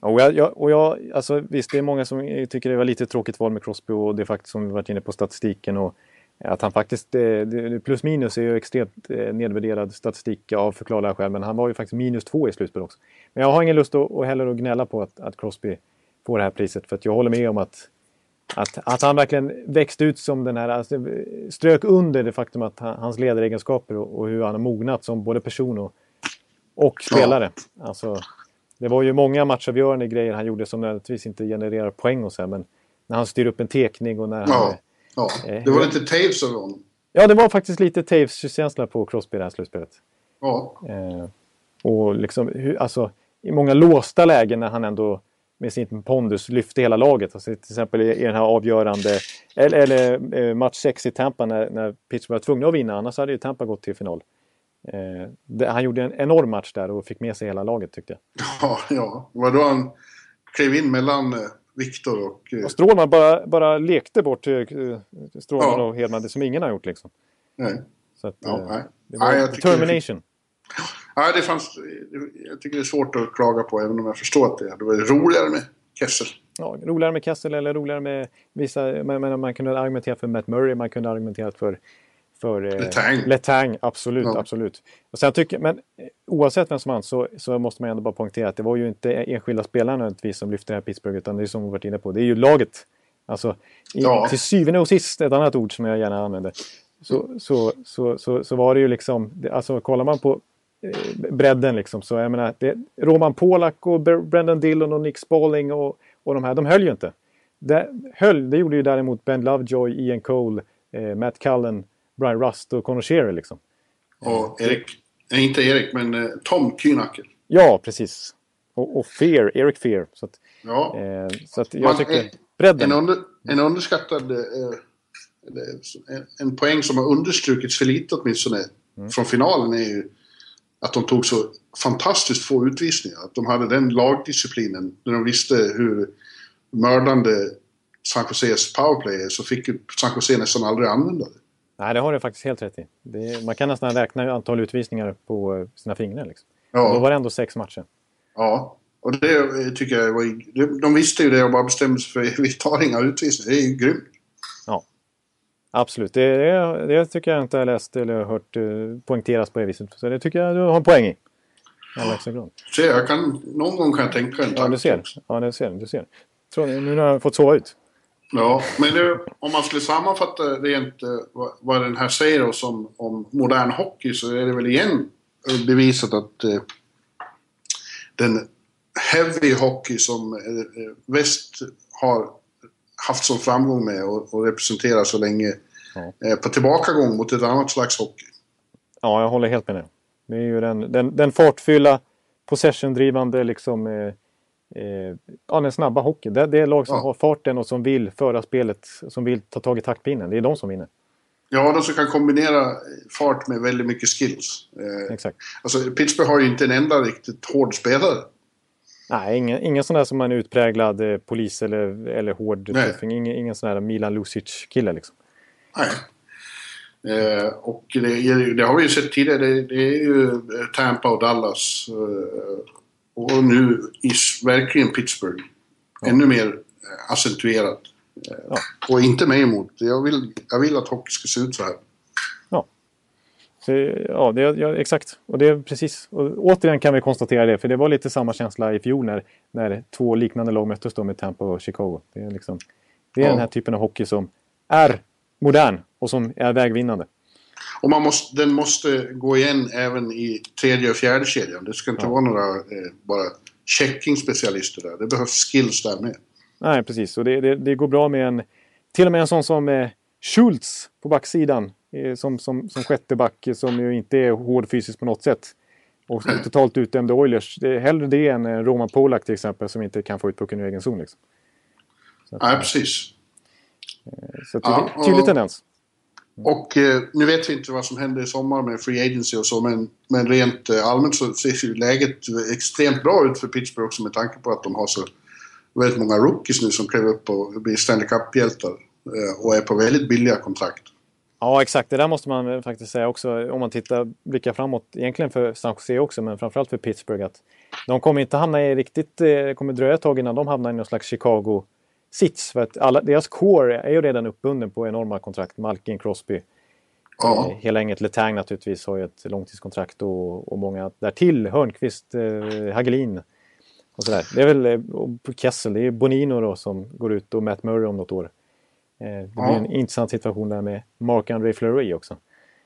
Speaker 3: Och jag, jag, och jag, alltså, visst, det är många som tycker det var lite tråkigt val med Crosby och det faktiskt som vi varit inne på statistiken och att han faktiskt, eh, plus minus är ju extremt eh, nedvärderad statistik av förklarliga skäl men han var ju faktiskt minus två i slutspelet också. Men jag har ingen lust att, och heller att gnälla på att, att Crosby får det här priset för att jag håller med om att att, att han verkligen växte ut som den här, alltså, strök under det faktum att han, hans ledaregenskaper och, och hur han har mognat som både person och, och spelare. Alltså, det var ju många matchavgörande grejer han gjorde som nödvändigtvis inte genererar poäng och så här, men när han styr upp en tekning och när han...
Speaker 4: Ja, ja.
Speaker 3: Eh,
Speaker 4: det var lite Taves över honom.
Speaker 3: Ja, det var faktiskt lite Taves-känsla på Crosby i det här slutspelet.
Speaker 4: Ja,
Speaker 3: Eh, och liksom, alltså, i många låsta lägen när han ändå med sin pondus lyfte hela laget. Alltså, till exempel i, i den här avgörande, eller, eller eh, match 6 i Tampa när, när Pittsburgh var tvungna att vinna, annars hade ju Tampa gått till final. Eh, det, han gjorde en enorm match där och fick med sig hela laget tyckte jag.
Speaker 4: ja, ja. Det var då han klev in mellan eh, Viktor och... Eh,
Speaker 3: Och Strålman bara, bara lekte bort eh, Strålman
Speaker 4: Ja.
Speaker 3: och Hedman, det som ingen har gjort liksom.
Speaker 4: nej.
Speaker 3: Så att,
Speaker 4: Ja,
Speaker 3: eh,
Speaker 4: nej.
Speaker 3: det var
Speaker 4: Nej, det
Speaker 3: termination.
Speaker 4: Nej, det fanns... Jag tycker det är svårt att klaga på, även om jag förstår att det hade varit roligare med Kessel.
Speaker 3: ja, roligare med Kessel eller roligare med vissa... Man, man, man kunde argumentera för Matt Murray, man kunde argumentera för... för eh,
Speaker 4: Letang.
Speaker 3: Letang, absolut,
Speaker 4: Ja.
Speaker 3: absolut. Och sen tycker, men eh, oavsett vem som vann så, så måste man ändå bara poängtera att det var ju inte enskilda spelare nödvändigtvis som lyfte det här Pittsburgh, utan det är som vi varit inne på, det är ju laget. Alltså, i,
Speaker 4: Ja.
Speaker 3: till syvende och sist, ett annat ord som jag gärna använder, så, så, så, så, så var det ju liksom, alltså kollar man på eh, bredden liksom. Så jag menar, det, Roman Polak och Brendan Dillon och Nick Spalling och, och de här, de höll ju inte. Det, höll, det gjorde ju däremot Ben Lovejoy, Ian Cole, eh, Matt Cullen, Brian Rust och Conor Shearer liksom.
Speaker 4: Och Erik, nej inte Erik, men eh, Tom Kühnacke.
Speaker 3: Ja, precis. Och, och Fear, Eric Fear. Så att,
Speaker 4: Ja.
Speaker 3: eh, så att jag
Speaker 4: Man-
Speaker 3: tycker
Speaker 4: en-
Speaker 3: bredden.
Speaker 4: En, under, en underskattad... Eh, en, en poäng som har understrukits för lite åtminstone
Speaker 3: Mm.
Speaker 4: från finalen är ju att de tog så fantastiskt få utvisningar. Att de hade den lagdisciplinen när de visste hur mördande San Joses powerplay är så fick ju San Jose nästan aldrig använda det.
Speaker 3: Nej, det har du faktiskt helt rätt i. Det, man kan nästan räkna antal utvisningar på eh, sina fingrar. Liksom.
Speaker 4: Ja.
Speaker 3: Då var det ändå sex matcher.
Speaker 4: Ja, och det tycker jag var... de- visste ju det och bara bestämde sig för vi tar inga utvisningar. Det är ju grymt.
Speaker 3: Ja. Absolut, det, det, det tycker jag inte jag läst eller hört eh, poängteras på det viset. Så det tycker jag du har en poäng i. Grad.
Speaker 4: Så jag kan, någon gång kan jag tänka en
Speaker 3: Ja,
Speaker 4: tanke
Speaker 3: du ser. Ja, du ser. Du ser. Tror, nu har jag fått sova ut.
Speaker 4: Ja, men det, om man skulle sammanfatta rent eh, vad, vad den här säger oss om, om modern hockey så är det väl igen bevisat att eh, den heavy hockey som eh, eh, väst har haft som framgång med och, och representerar så länge eh, på tillbakagång mot ett annat slags hockey.
Speaker 3: Ja, jag håller helt med dig. Det är ju den, den, den fartfylla, possession-drivande, liksom, eh, eh, ja, den snabba hockeyn. Det, det är lag som
Speaker 4: Ja.
Speaker 3: har farten och som vill föra spelet, som vill ta tag i taktpinnen. Det är de som vinner.
Speaker 4: Ja, de som kan kombinera fart med väldigt mycket skills. Eh,
Speaker 3: Exakt.
Speaker 4: alltså, Pittsburgh har ju inte en enda riktigt hård spelare.
Speaker 3: Nej, ingen, ingen sån där som en utpräglad eh, polis eller, eller hård
Speaker 4: Nej.
Speaker 3: tuffing. Ingen, ingen sån där Milan Lucic-kille liksom.
Speaker 4: Nej. Eh, och det, det har vi ju sett tidigare. Det, det är ju Tampa och Dallas. Eh, och nu i verkligen Pittsburgh. Ännu mer eh, accentuerat.
Speaker 3: Ja.
Speaker 4: Och inte mig emot. Jag vill, jag vill att hockey ska se ut så här.
Speaker 3: Så, ja, det, ja, exakt. Och det är precis. Och återigen kan vi konstatera det, för det var lite samma känsla i fjol när, när två liknande lag möttes då med Tampa och Chicago. Det är, liksom, det är
Speaker 4: Ja.
Speaker 3: den här typen av hockey som är modern och som är vägvinnande.
Speaker 4: Och man måste, den måste gå igen även i tredje och fjärde kedjan. Det ska inte
Speaker 3: Ja.
Speaker 4: vara några eh, bara checking-specialister där. Det behövs skills där med.
Speaker 3: Nej, precis. Och det, det, det går bra med en... Till och med en sån som eh, Schultz på backsidan. Eh, som, som, som sjätte back eh, som ju inte är hård fysiskt på något sätt. Och som totalt utdömde Oilers. Det är hellre det än eh, Roman Polak till exempel som inte kan få ut pucken ur egen zon. Liksom. Så att,
Speaker 4: Nej, precis.
Speaker 3: så att
Speaker 4: Ja,
Speaker 3: är tydlig
Speaker 4: och-
Speaker 3: tendens.
Speaker 4: Och eh, nu vet vi inte vad som händer i sommar med free agency och så, men, men rent eh, allmänt så ser ju läget extremt bra ut för Pittsburgh också med tanke på att de har så väldigt många rookies nu som klev upp och blir Stanley Cup-hjältar eh, och är på väldigt billiga kontrakt.
Speaker 3: Ja, exakt. Det där måste man faktiskt säga också om man tittar, blickar framåt. Egentligen för San Jose också, men framförallt för Pittsburgh. Att de kommer inte hamna i riktigt... eh, Det kommer dröja ett tag innan de hamnar i någon slags Chicago Chicago-sits. För att alla, deras core är ju redan uppbunden på enorma kontrakt. Malkin, Crosby.
Speaker 4: Ja,
Speaker 3: Eh, Hela gänget Letang naturligtvis har ju ett långtidskontrakt och, och många därtill. Hörnqvist, eh, Hagelin och sådär. Det är väl eh, Kessel, det är Bonino då som går ut och Matt Murray om något år. Eh, det blir
Speaker 4: Ja.
Speaker 3: en intressant situation där med Marc-André Fleury också.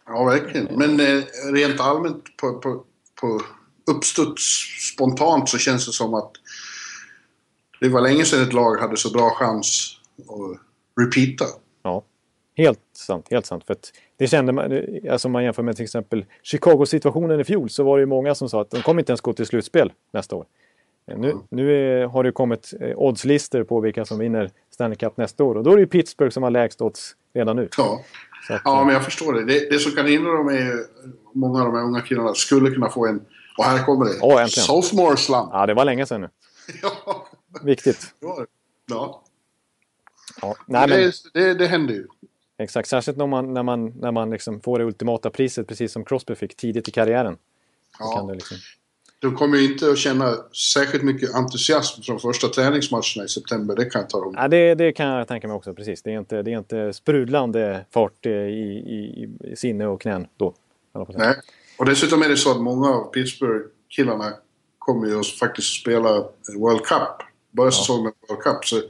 Speaker 4: ja verkligen. Men eh, rent allmänt på, på, på uppstuds spontant så känns det som att det var länge sedan ett lag hade så bra chans att repeata.
Speaker 3: Ja, helt sant. Helt sant. För att det kände man, alltså om man jämför med till exempel Chicago-situationen i fjol så var det ju många som sa att de kommer inte ens gå till slutspel nästa år. Nu, nu är, har det kommit eh, oddslistor på vilka som vinner Stanley Cup nästa år och då är det ju Pittsburgh som har lägst odds redan nu.
Speaker 4: Ja.
Speaker 3: Att,
Speaker 4: Ja,
Speaker 3: eh,
Speaker 4: men jag förstår det. Det, det som kan hindra dem är många av de här unga killarna skulle kunna få en... Och här kommer det.
Speaker 3: Ja, äntligen.
Speaker 4: Sophomore slump.
Speaker 3: ja, det var länge sedan nu.
Speaker 4: Ja,
Speaker 3: Viktigt.
Speaker 4: Ja.
Speaker 3: Ja, nej, men,
Speaker 4: det, det, det händer ju.
Speaker 3: exakt, särskilt när man, när man, när man liksom får det ultimata priset precis som Crosby fick tidigt i karriären.
Speaker 4: Ja.
Speaker 3: liksom,
Speaker 4: De kommer ju inte att känna särskilt mycket entusiasm från första träningsmatcherna i september. Det kan jag tala om.
Speaker 3: Ja, det, det kan jag tänka mig också. Precis. Det, är inte, det är inte sprudlande fart i, i, i sinne och knän då. att.
Speaker 4: Nej. Och dessutom är det så att många av Pittsburgh-killarna kommer ju att faktiskt spela World Cup. Börja säsongen med World Cup. Så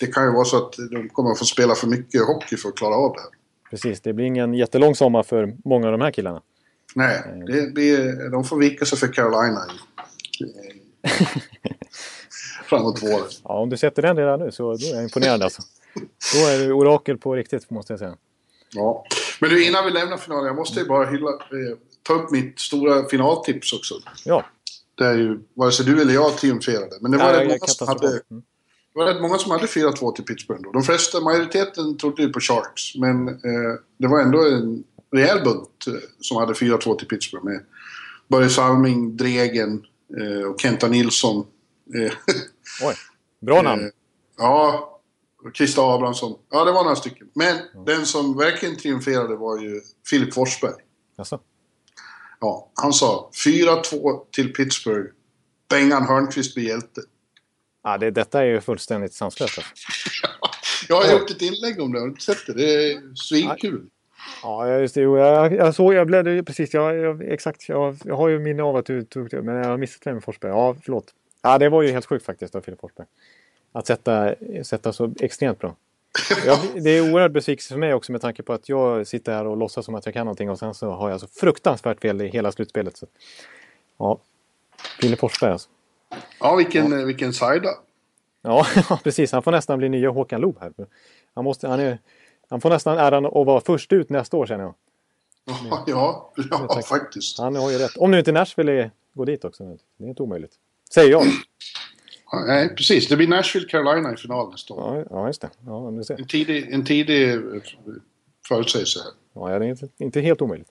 Speaker 4: det kan ju vara så att de kommer att få spela för mycket hockey för att klara av det här.
Speaker 3: Precis, det blir ingen jättelång sommar för många av de här killarna.
Speaker 4: Nej, det blir, de får vika sig för Carolina framåt våren.
Speaker 3: Ja, om du sätter den redan nu så då är jag imponerad alltså. Då är du orakel på riktigt måste jag säga.
Speaker 4: Ja. Men du, innan vi lämnar finalen, jag måste ju bara hylla, eh, ta upp mitt stora finaltips också.
Speaker 3: Ja,
Speaker 4: Där ju, vare sig du eller jag triumferade. Men det var,
Speaker 3: Ja,
Speaker 4: rätt,
Speaker 3: är
Speaker 4: många som hade,
Speaker 3: Mm.
Speaker 4: det var rätt många som hade 4-2 till Pittsburgh då. De flesta, majoriteten trodde ju på Sharks. Men eh, det var ändå en rejäl bunt eh, som hade 4-2 till Pittsburgh. Med Börje Salming, Dregen eh, och Kenta Nilsson. Eh,
Speaker 3: oj. Bra namn.
Speaker 4: Eh, Ja, Christer Abrahamsson. Ja, det var några stycken. Men den som verkligen triumferade var ju Filip Forsberg.
Speaker 3: Alltså.
Speaker 4: Ja, han sa 4-2 till Pittsburgh. Bengan Hörnqvist blir hjälte.
Speaker 3: Ja, det, detta är ju fullständigt sanslöst. Alltså.
Speaker 4: Jag har gjort ett inlägg om det, har du sett det? Det är svinkul.
Speaker 3: Ja, just det. Jo, jag, jag såg, jag bläddrade precis. Jag, jag, exakt, jag, jag har ju minne av att du tog det, men jag har missat det med Forsberg. Ja, förlåt. Ja, det var ju helt sjukt faktiskt av Filip Forsberg. Att sätta, sätta så extremt bra. Jag, det är oerhört besvikelse för mig också med tanke på att jag sitter här och låtsas som att jag kan någonting och sen så har jag så fruktansvärt fel i hela slutspelet. Så. Ja, Filip Forsberg alltså.
Speaker 4: Ja, vilken, ja. vilken sida.
Speaker 3: Ja, ja, precis. Han får nästan bli nya Håkan Loob här. Han, måste, han, är, han får nästan äran att vara först ut nästa år känner jag.
Speaker 4: Ja, ja, ja faktiskt.
Speaker 3: Han har ju rätt. Om nu inte Nashville går dit också. Det är inte omöjligt. Säger jag.
Speaker 4: Nej, precis. Det blir Nashville-Carolina i final nästa år.
Speaker 3: Ja, ja just det. Ja.
Speaker 4: En tidig, en tidig eh, förutsägelse här.
Speaker 3: Ja, det är inte, inte helt omöjligt.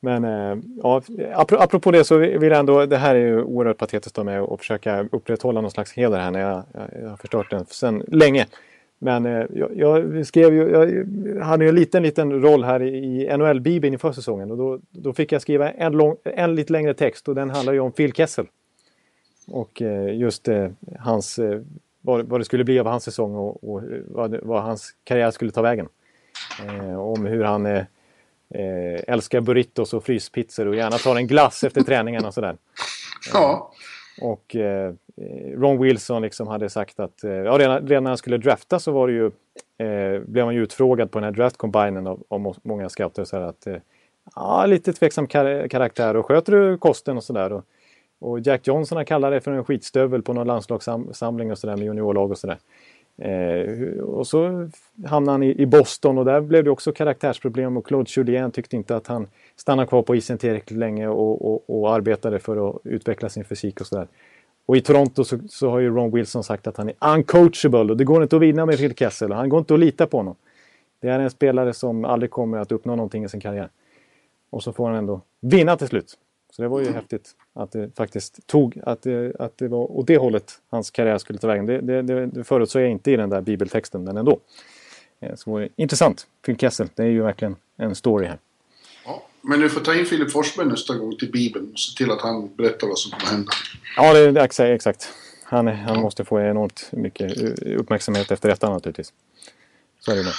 Speaker 3: Men eh, ja, apro- apropå det så vill jag ändå, det här är ju oerhört patetiskt av mig att försöka upprätthålla någon slags heder här när jag, jag, har förstört den sedan länge. Men eh, jag, jag skrev ju, jag hade ju en liten, liten roll här i, i NHL-bibeln inför säsongen och då, då fick jag skriva en, lång, en lite längre text och den handlar ju om Phil Kessel. Och eh, just eh, hans, eh, vad, det skulle bli av hans säsong och, vad, hans karriär skulle ta vägen. Om hur han älskar burritos och fryspizzor och gärna tar en glass efter träningen och sådär.
Speaker 4: Ja,
Speaker 3: Och eh, Ron Wilson liksom hade sagt att eh, ja, redan, redan när han skulle drafta så var det ju, eh, blev han ju utfrågad på den här draftcombinen av, av må- många scouter. Så här att, ja, lite tveksam kar- karaktär och sköter du kosten och sådär. Och, Jack Johnson har kallat det för en skitstövel på någon landslagssamling och sådär med juniorlag och sådär. Eh, och så hamnade han i, i Boston och där blev det också karaktärsproblem och Claude Julien tyckte inte att han stannade kvar på isen tillräckligt länge och, och, och arbetade för att utveckla sin fysik och sådär. Och i Toronto så, så har ju Ron Wilson sagt att han är uncoachable och det går inte att vinna med Phil Kessel och han går inte att lita på honom. Det är en spelare som aldrig kommer att uppnå någonting i sin karriär. Och så får han ändå vinna till slut. Så det var ju häftigt att det faktiskt tog, att det, att det var åt det hållet hans karriär skulle ta vägen. Det, det, det, det förutsåg jag inte i den där bibeltexten, men ändå. Eh, Så var det intressant. Phil Kessel, det är ju verkligen en story här.
Speaker 4: ja. Men du får ta in Filip Forsberg nästa gång till Bibeln och se till att han berättar vad som kommer hända.
Speaker 3: Ja, det är exakt. Han, han måste få enormt mycket uppmärksamhet efter detta naturligtvis. Så är det med.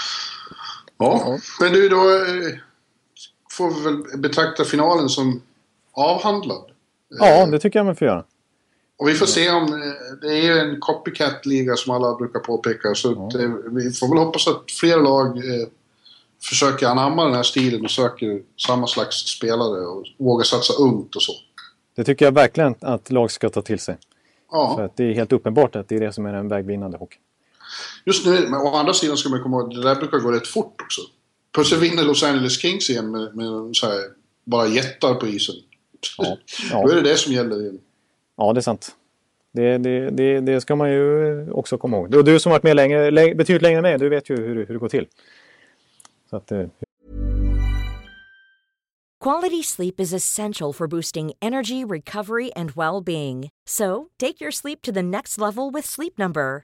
Speaker 4: Ja, men du då eh, får vi väl betrakta finalen som avhandlad.
Speaker 3: Ja, det tycker jag man får göra.
Speaker 4: Och vi får se om... eh, Det är ju en copycat-liga som alla brukar påpeka. Så att, eh, vi får väl hoppas att fler lag eh, försöker anamma den här stilen och söker samma slags spelare och vågar satsa ungt och så.
Speaker 3: Det tycker jag verkligen att lag ska ta till sig. För
Speaker 4: Ja,
Speaker 3: att det är helt uppenbart att det är det som är den vägvinnande hockeyn.
Speaker 4: just nu, men å andra sidan ska man komma ihåg att det där brukar gå rätt fort också. Plötsligt vinner Los Angeles Kings igen med, med så här, bara jättar på isen.
Speaker 3: Ja.
Speaker 4: Då är
Speaker 3: Ja,
Speaker 4: det det som gäller igen.
Speaker 3: ja det är sant. Det, det, det, det ska man ju också komma ihåg. Och du som varit med länge, lä- betydligt längre än mig, du vet ju hur, hur det går till. Så att, eh,
Speaker 5: Quality sleep is essential for boosting energy, recovery, and well being. So, take your sleep to the next level with Sleep Number.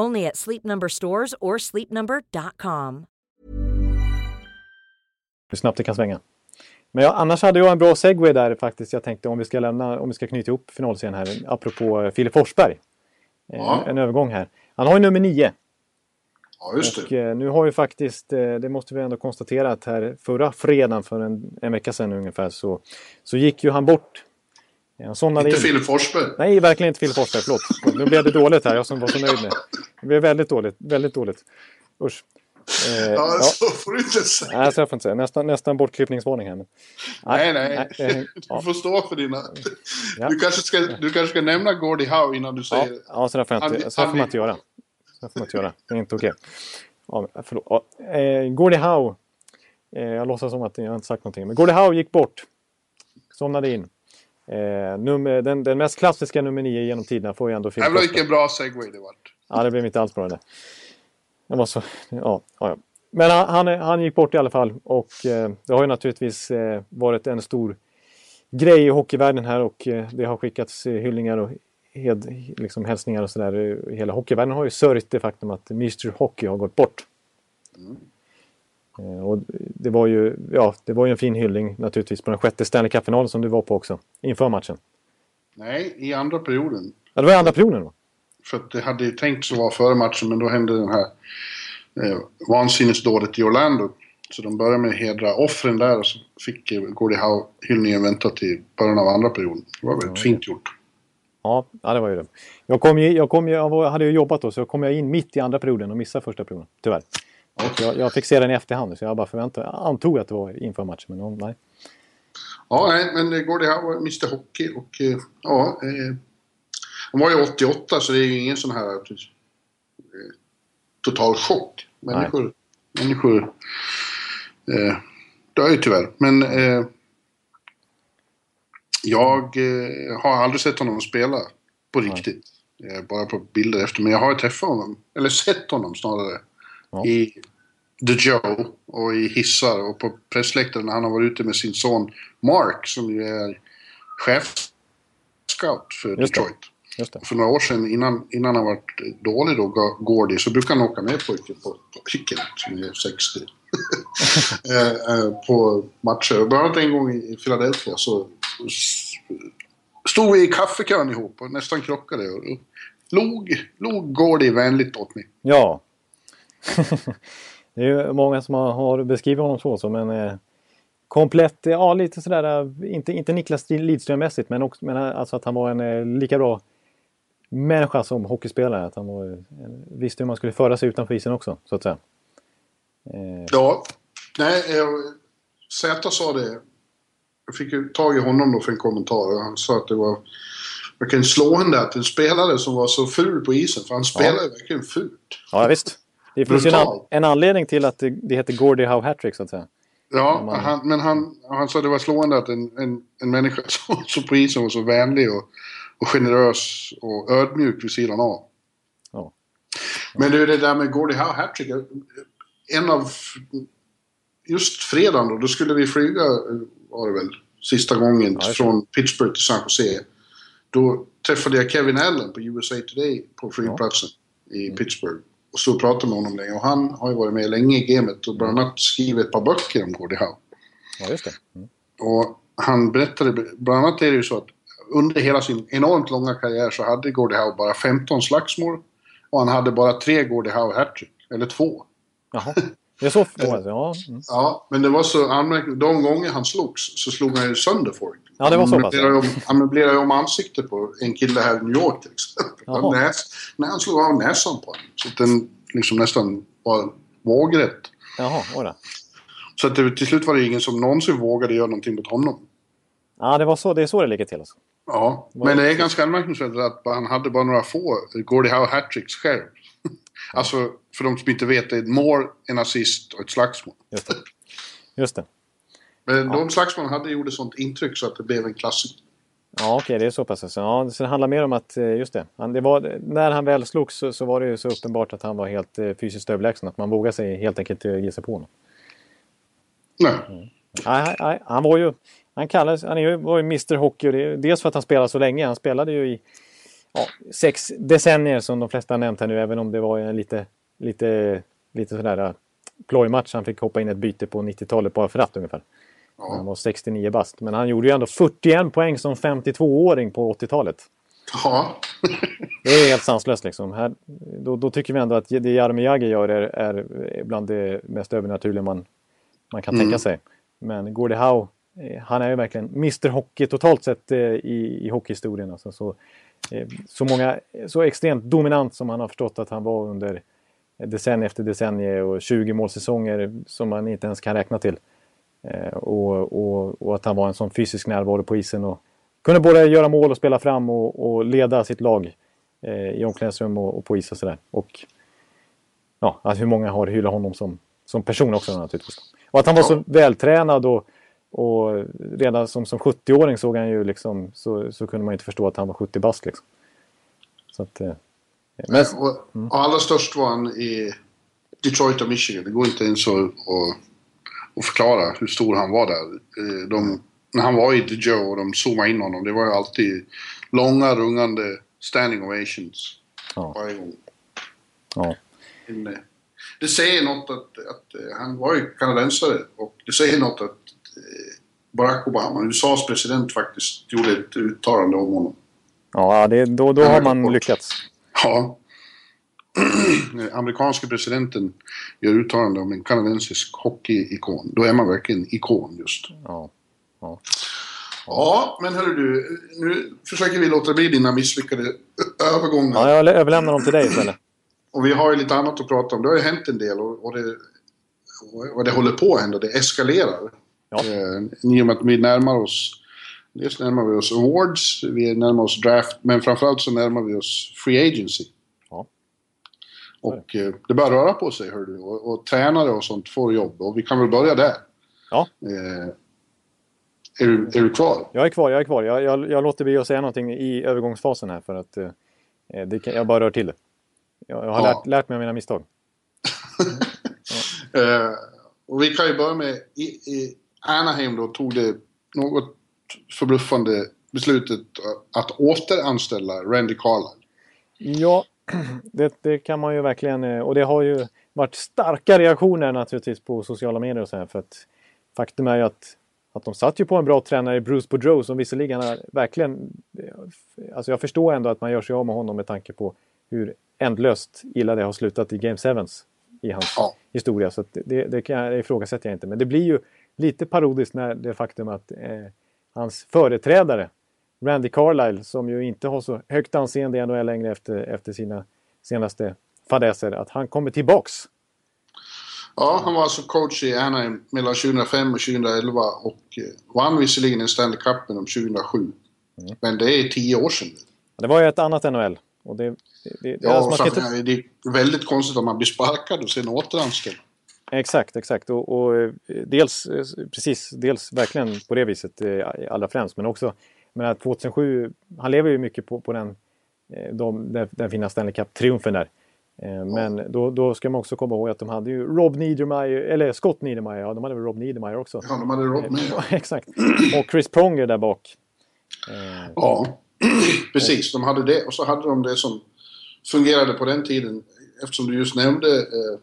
Speaker 5: Only at Sleep Number stores or sleepnumber.com.
Speaker 3: hur snabbt det kan svänga. Men jag, annars hade jag en bra segway där faktiskt. Jag tänkte om vi ska lämna, om vi ska knyta ihop finalserien här, apropå eh, Filip Forsberg. Eh,
Speaker 4: Ja.
Speaker 3: En övergång här. Han har ju nummer nio.
Speaker 4: Ja, just
Speaker 3: Och
Speaker 4: det.
Speaker 3: eh, nu har ju faktiskt, eh, det måste vi ändå konstatera att här förra fredagen för en, en vecka sedan ungefär så, så gick ju han bort.
Speaker 4: Inte
Speaker 3: in.
Speaker 4: Filip Forsberg.
Speaker 3: Nej, verkligen inte Filip Forsberg. Förlåt. Nu blev det dåligt här. Jag som var så nöjd med. Det blev väldigt dåligt. Väldigt dåligt. Usch. Eh,
Speaker 4: Ja,
Speaker 3: ja.
Speaker 4: så får du inte säga.
Speaker 3: Nej, så jag får inte säga. Nästan, nästan bortklippningsvarning här. Men...
Speaker 4: Nej, nej.
Speaker 3: eh, ja.
Speaker 4: Du får stå för dina...
Speaker 3: Ja.
Speaker 4: Du, kanske ska, du kanske ska nämna Gordie Howe innan du
Speaker 3: Ja,
Speaker 4: säger...
Speaker 3: ja så där får, jag inte, så får man inte göra. Så där får man inte göra. Det är inte okej. Ja, men förlåt. Ja, eh, Gordie Howe. Eh, jag låtsas som att jag inte sagt någonting. Men Gordie Howe gick bort. Somnade in. Eh, nummer, den, den mest klassiska nummer nio genom tiderna får ju ändå
Speaker 4: Jävlar
Speaker 3: Forsberg.
Speaker 4: vilken bra segway det vart.
Speaker 3: Ja, det blev inte alls bra det. Det var så... Ja, ja. Men han, han, gick bort i alla fall. Och eh, det har ju naturligtvis eh, varit en stor grej i hockeyvärlden här och eh, det har skickats hyllningar och hed, liksom hälsningar och sådär. Hela hockeyvärlden har ju sörjt det faktum att Mr Hockey har gått bort. Eh, och det var ju, ja, det var ju en fin hyllning naturligtvis på den sjätte Stanley Cup-finalen som du var på också. Inför matchen.
Speaker 4: Nej, i andra perioden.
Speaker 3: Ja, det var i andra perioden då.
Speaker 4: För att det hade ju tänkt så vara före matchen, men då hände den här eh, vansinnesdådet i Orlando. Så de började med att hedra offren där och så fick eh, Gordie Howe hyllningen vänta till början av andra perioden. Det var väldigt fint gjort.
Speaker 3: Ja, ja, det var ju det. Jag, kom ju, jag, kom ju, jag hade ju jobbat då så jag kom jag in mitt i andra perioden och missade första perioden. Tyvärr. Jag, jag fick se den i efterhand så jag bara förväntade jag antog att det var inför matchen men ja, nej.
Speaker 4: Ja, nej, men eh, Gordie Howe Mr Hockey och eh, ja... Eh, han var ju 88 så det är ju ingen sån här eh, total chock. Människor, människor eh, dör ju tyvärr. Men eh, jag eh, har aldrig sett honom spela på riktigt. Eh, bara på bilder efter. Men jag har träffat honom, eller sett honom snarare.
Speaker 3: Ja.
Speaker 4: I The Joe och i hissar och på pressläktaren när han har varit ute med sin son Mark som ju är chefscout för
Speaker 3: Just det.
Speaker 4: Detroit. För några år sedan innan, innan han var dålig då, Gordy, så brukade han åka med pojken på, på pojken som är 60. eh, eh, på matcher. Bland annat en gång i Philadelphia så stod vi i kaffekön ihop och nästan krockade. Och log, log Gordy vänligt åt mig.
Speaker 3: Ja. det är ju många som har, beskrivit honom så, så men eh, komplett, ja lite sådär, inte, inte Niklas Lidström-mässigt men, också, men alltså att han var en eh, lika bra människa som hockeyspelare. Att han var, eh, visste hur man skulle föra sig utanför isen också, så att säga. Eh,
Speaker 4: Ja, nej, jag, Zäta sa det. Jag fick ju tag i honom då för en kommentar och han sa att det var verkligen slående att en spelare som var så ful på isen, för han spelar ju verkligen fult.
Speaker 3: ja visst. Det finns ju en, en anledning till att det, det heter Gordie Howe Hattrick så att säga.
Speaker 4: Ja,
Speaker 3: man-
Speaker 4: han, men han, han sa det var slående att en, en, en människa som så på isen var så vänlig och, och generös och ödmjuk vid sidan av.
Speaker 3: Ja.
Speaker 4: Men du, det där med Gordie Howe hattrick. En av... Just fredagen då, då skulle vi flyga, var det väl, sista gången
Speaker 3: Ja, det.
Speaker 4: från Pittsburgh till San Jose. Då träffade jag Kevin Allen på USA Today på flygplatsen i
Speaker 3: Mm.
Speaker 4: Pittsburgh. Och stod och pratade med honom länge. Och han har ju varit med länge i gamet och bland annat skrivit ett par böcker om Gordie Howe.
Speaker 3: Ja, just det. Mm.
Speaker 4: Och han berättade, bland annat är det ju så att under hela sin enormt långa karriär så hade Gordie Howe bara 15 slagsmål. Och han hade bara tre Gordie Howe hattrick. Eller två.
Speaker 3: Jaha. Det är så få alltså. Ja. Mm.
Speaker 4: Ja, men det var så anmärkningsvärt. De gånger han slogs så slog han ju sönder folk.
Speaker 3: Ja, det var så
Speaker 4: han
Speaker 3: pass,
Speaker 4: om, Han möblerade om ansiktet på en kille här i New York till exempel. Näs, när han slog av näsan på honom. Så att den liksom nästan var vågrätt.
Speaker 3: Jaha, oj.
Speaker 4: Så att det, till slut var det ingen som någonsin vågade göra någonting mot honom.
Speaker 3: Ja, det, var så, det är så det ligger till alltså.
Speaker 4: Ja, men det är ganska anmärkningsvärt att han hade bara några få Gordie Howe hattricks själv. alltså, för de som inte vet, det är ett mål, en assist och ett slagsmål.
Speaker 3: Just det. Just det.
Speaker 4: Men de slagsmålen hade gjorde sånt intryck så att det blev en klassiker.
Speaker 3: Ja, okej, det är så pass. alltså. Ja, så det handlar mer om att, eh, just det. Han, det var, när han väl slogs så, så var det ju så uppenbart att han var helt eh, fysiskt överlägsen. Att man vågade sig helt enkelt eh, ge sig på honom.
Speaker 4: Nej.
Speaker 3: Nej, nej, nej, han var ju... Han, kallades, han är ju, var ju Mr Hockey. Och det, dels för att han spelade så länge. Han spelade ju i ja, sex decennier som de flesta har nämnt här nu. Även om det var en lite, lite, lite sådär eh, plojmatch. Han fick hoppa in ett byte på 90-talet bara för att ungefär. Ja. Han var 69 bast. Men han gjorde ju ändå 41 poäng som 52-åring på 80-talet.
Speaker 4: Ja.
Speaker 3: det är helt sanslöst liksom. Här, då, då, tycker vi ändå att det Jaromir Jagr gör är, är bland det mest övernaturliga man, man kan mm. tänka sig. Men Gordie Howe, han är ju verkligen Mr Hockey totalt sett eh, i, i hockeyhistorien. Alltså, så, eh, så, många, så extremt dominant som han har förstått att han var under decennium efter decennium och 20 målsäsonger som man inte ens kan räkna till. Och, och, och, att han var en sån fysisk närvaro på isen och kunde både göra mål och spela fram och, och leda sitt lag i omklädningsrum och, och på is och sådär. Och ja, att hur många har hyllat honom som, som person också naturligtvis. Och att han var så vältränad och, och redan som, som 70-åring såg han ju liksom, så, så kunde man inte förstå att han var 70 bast liksom. Så att, eh,
Speaker 4: men, och, mm. allra störst var han i Detroit och Michigan. Det går inte ens att, att, att förklara hur stor han var där. Eh, de, när han var i The Joe och de zoomade in honom, det var ju alltid långa rungande standing ovations ja. varje gång.
Speaker 3: Ja.
Speaker 4: Eh, det säger något att, att eh, han var ju kanadensare och det säger något att Barack Obama, USAs president, faktiskt gjorde ett uttalande om honom.
Speaker 3: Ja, det, då, då har man lyckats.
Speaker 4: Ja. Amerikanska presidenten gör uttalande om en kanadensisk hockeyikon. Då är man verkligen ikon just.
Speaker 3: Ja. Ja.
Speaker 4: Ja, men hörru du. Nu försöker vi låta bli dina misslyckade övergångar.
Speaker 3: Ja, jag överlämnar dem till dig istället.
Speaker 4: Och vi har ju lite annat att prata om. Det har ju hänt en del och, och det, och det håller på att hända. Det eskalerar.
Speaker 3: Ja.
Speaker 4: Eh, I och med att vi närmar oss Dels närmar vi oss awards, vi närmar oss draft, men framförallt så närmar vi oss free agency.
Speaker 3: Ja.
Speaker 4: Och eh, det börjar röra på sig, hör du. Och, och tränare och sånt får jobb. Och vi kan väl börja där.
Speaker 3: Ja.
Speaker 4: Eh, är, du, är du kvar?
Speaker 3: Jag är kvar, jag är kvar. Jag, jag, jag låter bli att säga någonting i övergångsfasen här för att eh, det kan, jag bara rör till det. Jag, jag har ja. lärt, lärt, mig av mina misstag.
Speaker 4: ja. uh, och vi kan ju börja med i, i Anaheim då tog det något förbluffande beslutet att återanställa Randy Carlyle.
Speaker 3: Ja, det, det, kan man ju verkligen eh, och det har ju varit starka reaktioner naturligtvis på sociala medier och så här för att faktum är ju att att de satt ju på en bra tränare, Bruce Boudreau, som visserligen är verkligen... Eh, alltså jag förstår ändå att man gör sig av med honom med tanke på hur ändlöst illa det har slutat i Game 7 i hans ja. historia. Så det, det, kan jag, det ifrågasätter jag inte. Men det blir ju lite parodiskt när det faktum att eh, hans företrädare Randy Carlyle, som ju inte har så högt anseende i NHL längre efter, efter sina senaste fadäser, att han kommer tillbaks.
Speaker 4: Ja, han var alltså coach i Anaheim mellan 2005 och 2011 och eh, vann visserligen en Stanley Cup med dem 2007. Mm. Men det är tio år sedan.
Speaker 3: Det var ju ett annat NHL. Och det, det, det,
Speaker 4: ja, alltså och inte... det är väldigt konstigt om man blir sparkad och sen återanställd.
Speaker 3: Exakt, exakt. Och, och, eh, dels, eh, precis, dels verkligen på det viset eh, allra främst. Men också, men 2007, han lever ju mycket på, på den, de, den, den fina Stanley Cup-triumfen där. Men då, då ska man också komma ihåg att de hade ju Rob Niedermeyer, eller Scott Niedermeyer, ja de hade väl Rob Niedermeyer också.
Speaker 4: Ja, de hade Rob Niedermeyer.
Speaker 3: Exakt. Och Chris Pronger där bak.
Speaker 4: Ja. Precis, de hade det och så hade de det som fungerade på den tiden. Eftersom du just nämnde eh,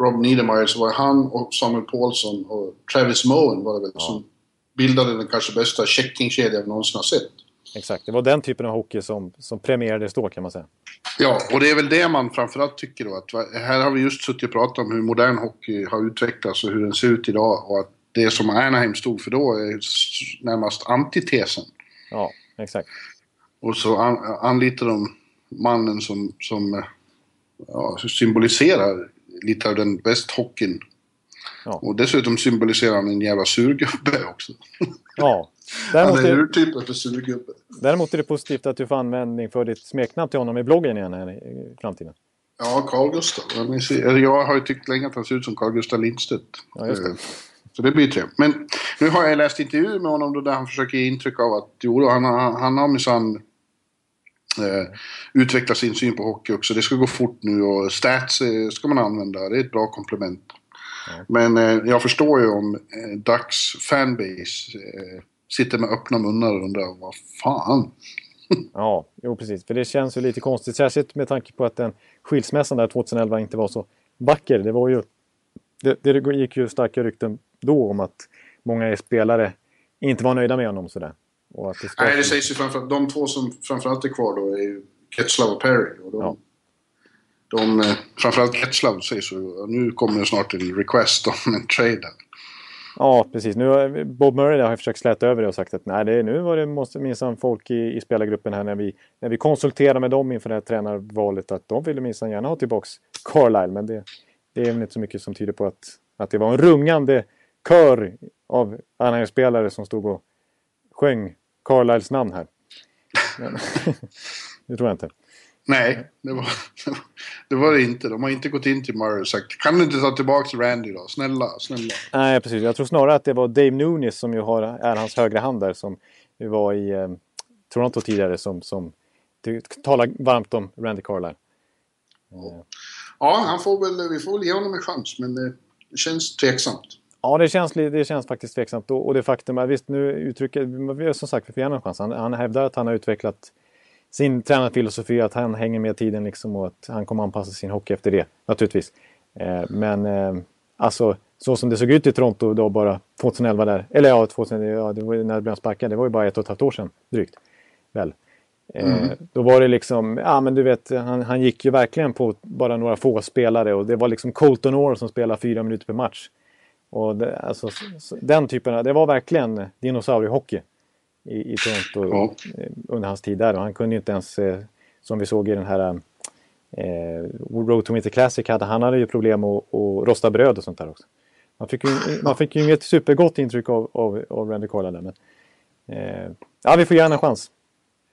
Speaker 4: Rob Niedermeyer så var han och Samuel Paulson och Travis Moen var det väl ja. som bildade den kanske bästa checkingkedjan vi någonsin har sett.
Speaker 3: Exakt, det var den typen av hockey som, som premierades då kan man säga.
Speaker 4: Ja, och det är väl det man framförallt tycker då. Att här har vi just suttit och pratat om hur modern hockey har utvecklats och hur den ser ut idag. Och att det som Anaheim stod för då är närmast antitesen.
Speaker 3: Ja, exakt.
Speaker 4: Och så an, anlitar de mannen som, som ja, symboliserar lite av den västhockeyn. Ja. Och dessutom symboliserar han en jävla surgubbe också.
Speaker 3: Ja.
Speaker 4: Däremot han är urtypen för surgubbe.
Speaker 3: Däremot är det positivt att du får användning för ditt smeknamn till honom i bloggen igen här i framtiden.
Speaker 4: Ja, Carl Gustav. Jag har ju tyckt länge att han ser ut som Carl Gustav Lindstedt.
Speaker 3: Ja, det.
Speaker 4: Så det blir trevligt. Men nu har jag läst intervjuer med honom där han försöker ge intryck av att jo, han, han har minsann eh, utvecklat sin syn på hockey också. Det ska gå fort nu och stats eh, ska man använda. Det är ett bra komplement. Ja. Men eh, jag förstår ju om eh, Ducks fanbase sitter med öppna munnar och undrar vad fan.
Speaker 3: ja, jo precis. För det känns ju lite konstigt. Särskilt med tanke på att den skilsmässan där 2011 inte var så vacker. Det var ju... Det, det gick ju starka rykten då om att många spelare inte var nöjda med honom sådär.
Speaker 4: Och att det Nej, det sägs ju framförallt, de två som framförallt är kvar då är ju Ketslav och Perry. Och de, ja. de, eh, framförallt Ketslav sägs ju, nu kommer det snart en request om en trade.
Speaker 3: Ja, precis. Nu Bob Murray har försökt släta över det och sagt att nej, det är, nu var det måste minsann folk i, i spelargruppen här när vi, när vi konsulterade med dem inför det här tränarvalet att de ville minsann gärna ha tillbaks Carlisle. Men det, det är väl inte så mycket som tyder på att, att det var en rungande kör av Anaheim-spelare som stod och sjöng Carlisles namn här. Det tror jag inte.
Speaker 4: Nej, det var, det var det inte. De har inte gått in till Murray och sagt kan du inte ta tillbaka Randy då? Snälla, snälla.
Speaker 3: Nej, precis. Jag tror snarare att det var Dave Nunes som ju har, är hans högra hand där som var i eh, Toronto tidigare som, som talar varmt om Randy Carlisle.
Speaker 4: Ja. han får väl, vi får väl ge honom en chans men det känns tveksamt.
Speaker 3: Ja, det känns, det känns faktiskt tveksamt. Och, och det faktum att visst, nu uttrycker som sagt, vi får gärna en chans. Han, han hävdar att han har utvecklat sin tränarfilosofi, att han hänger med tiden liksom och att han kommer anpassa sin hockey efter det, naturligtvis. Eh, men eh, alltså, så som det såg ut i Toronto då bara 2011 där, eller ja, 2000, ja det var när det blev sparkad, det var ju bara ett och ett halvt år sedan drygt. Väl. Eh, mm. Då var det liksom, ja men du vet, han, han gick ju verkligen på bara några få spelare och det var liksom Colton Orr som spelade fyra minuter per match. Och det, alltså, den typen av, det var verkligen dinosauriehockey i, i Toronto ja. Eh, under hans tid där. Och han kunde ju inte ens, eh, som vi såg i den här eh, Road to Winter Classic, hade, han hade ju problem att, att rosta bröd och sånt där också. Man fick ju, man fick ju inget supergott intryck av, av, av Randy Carlisle men eh, ja, vi får gärna en chans.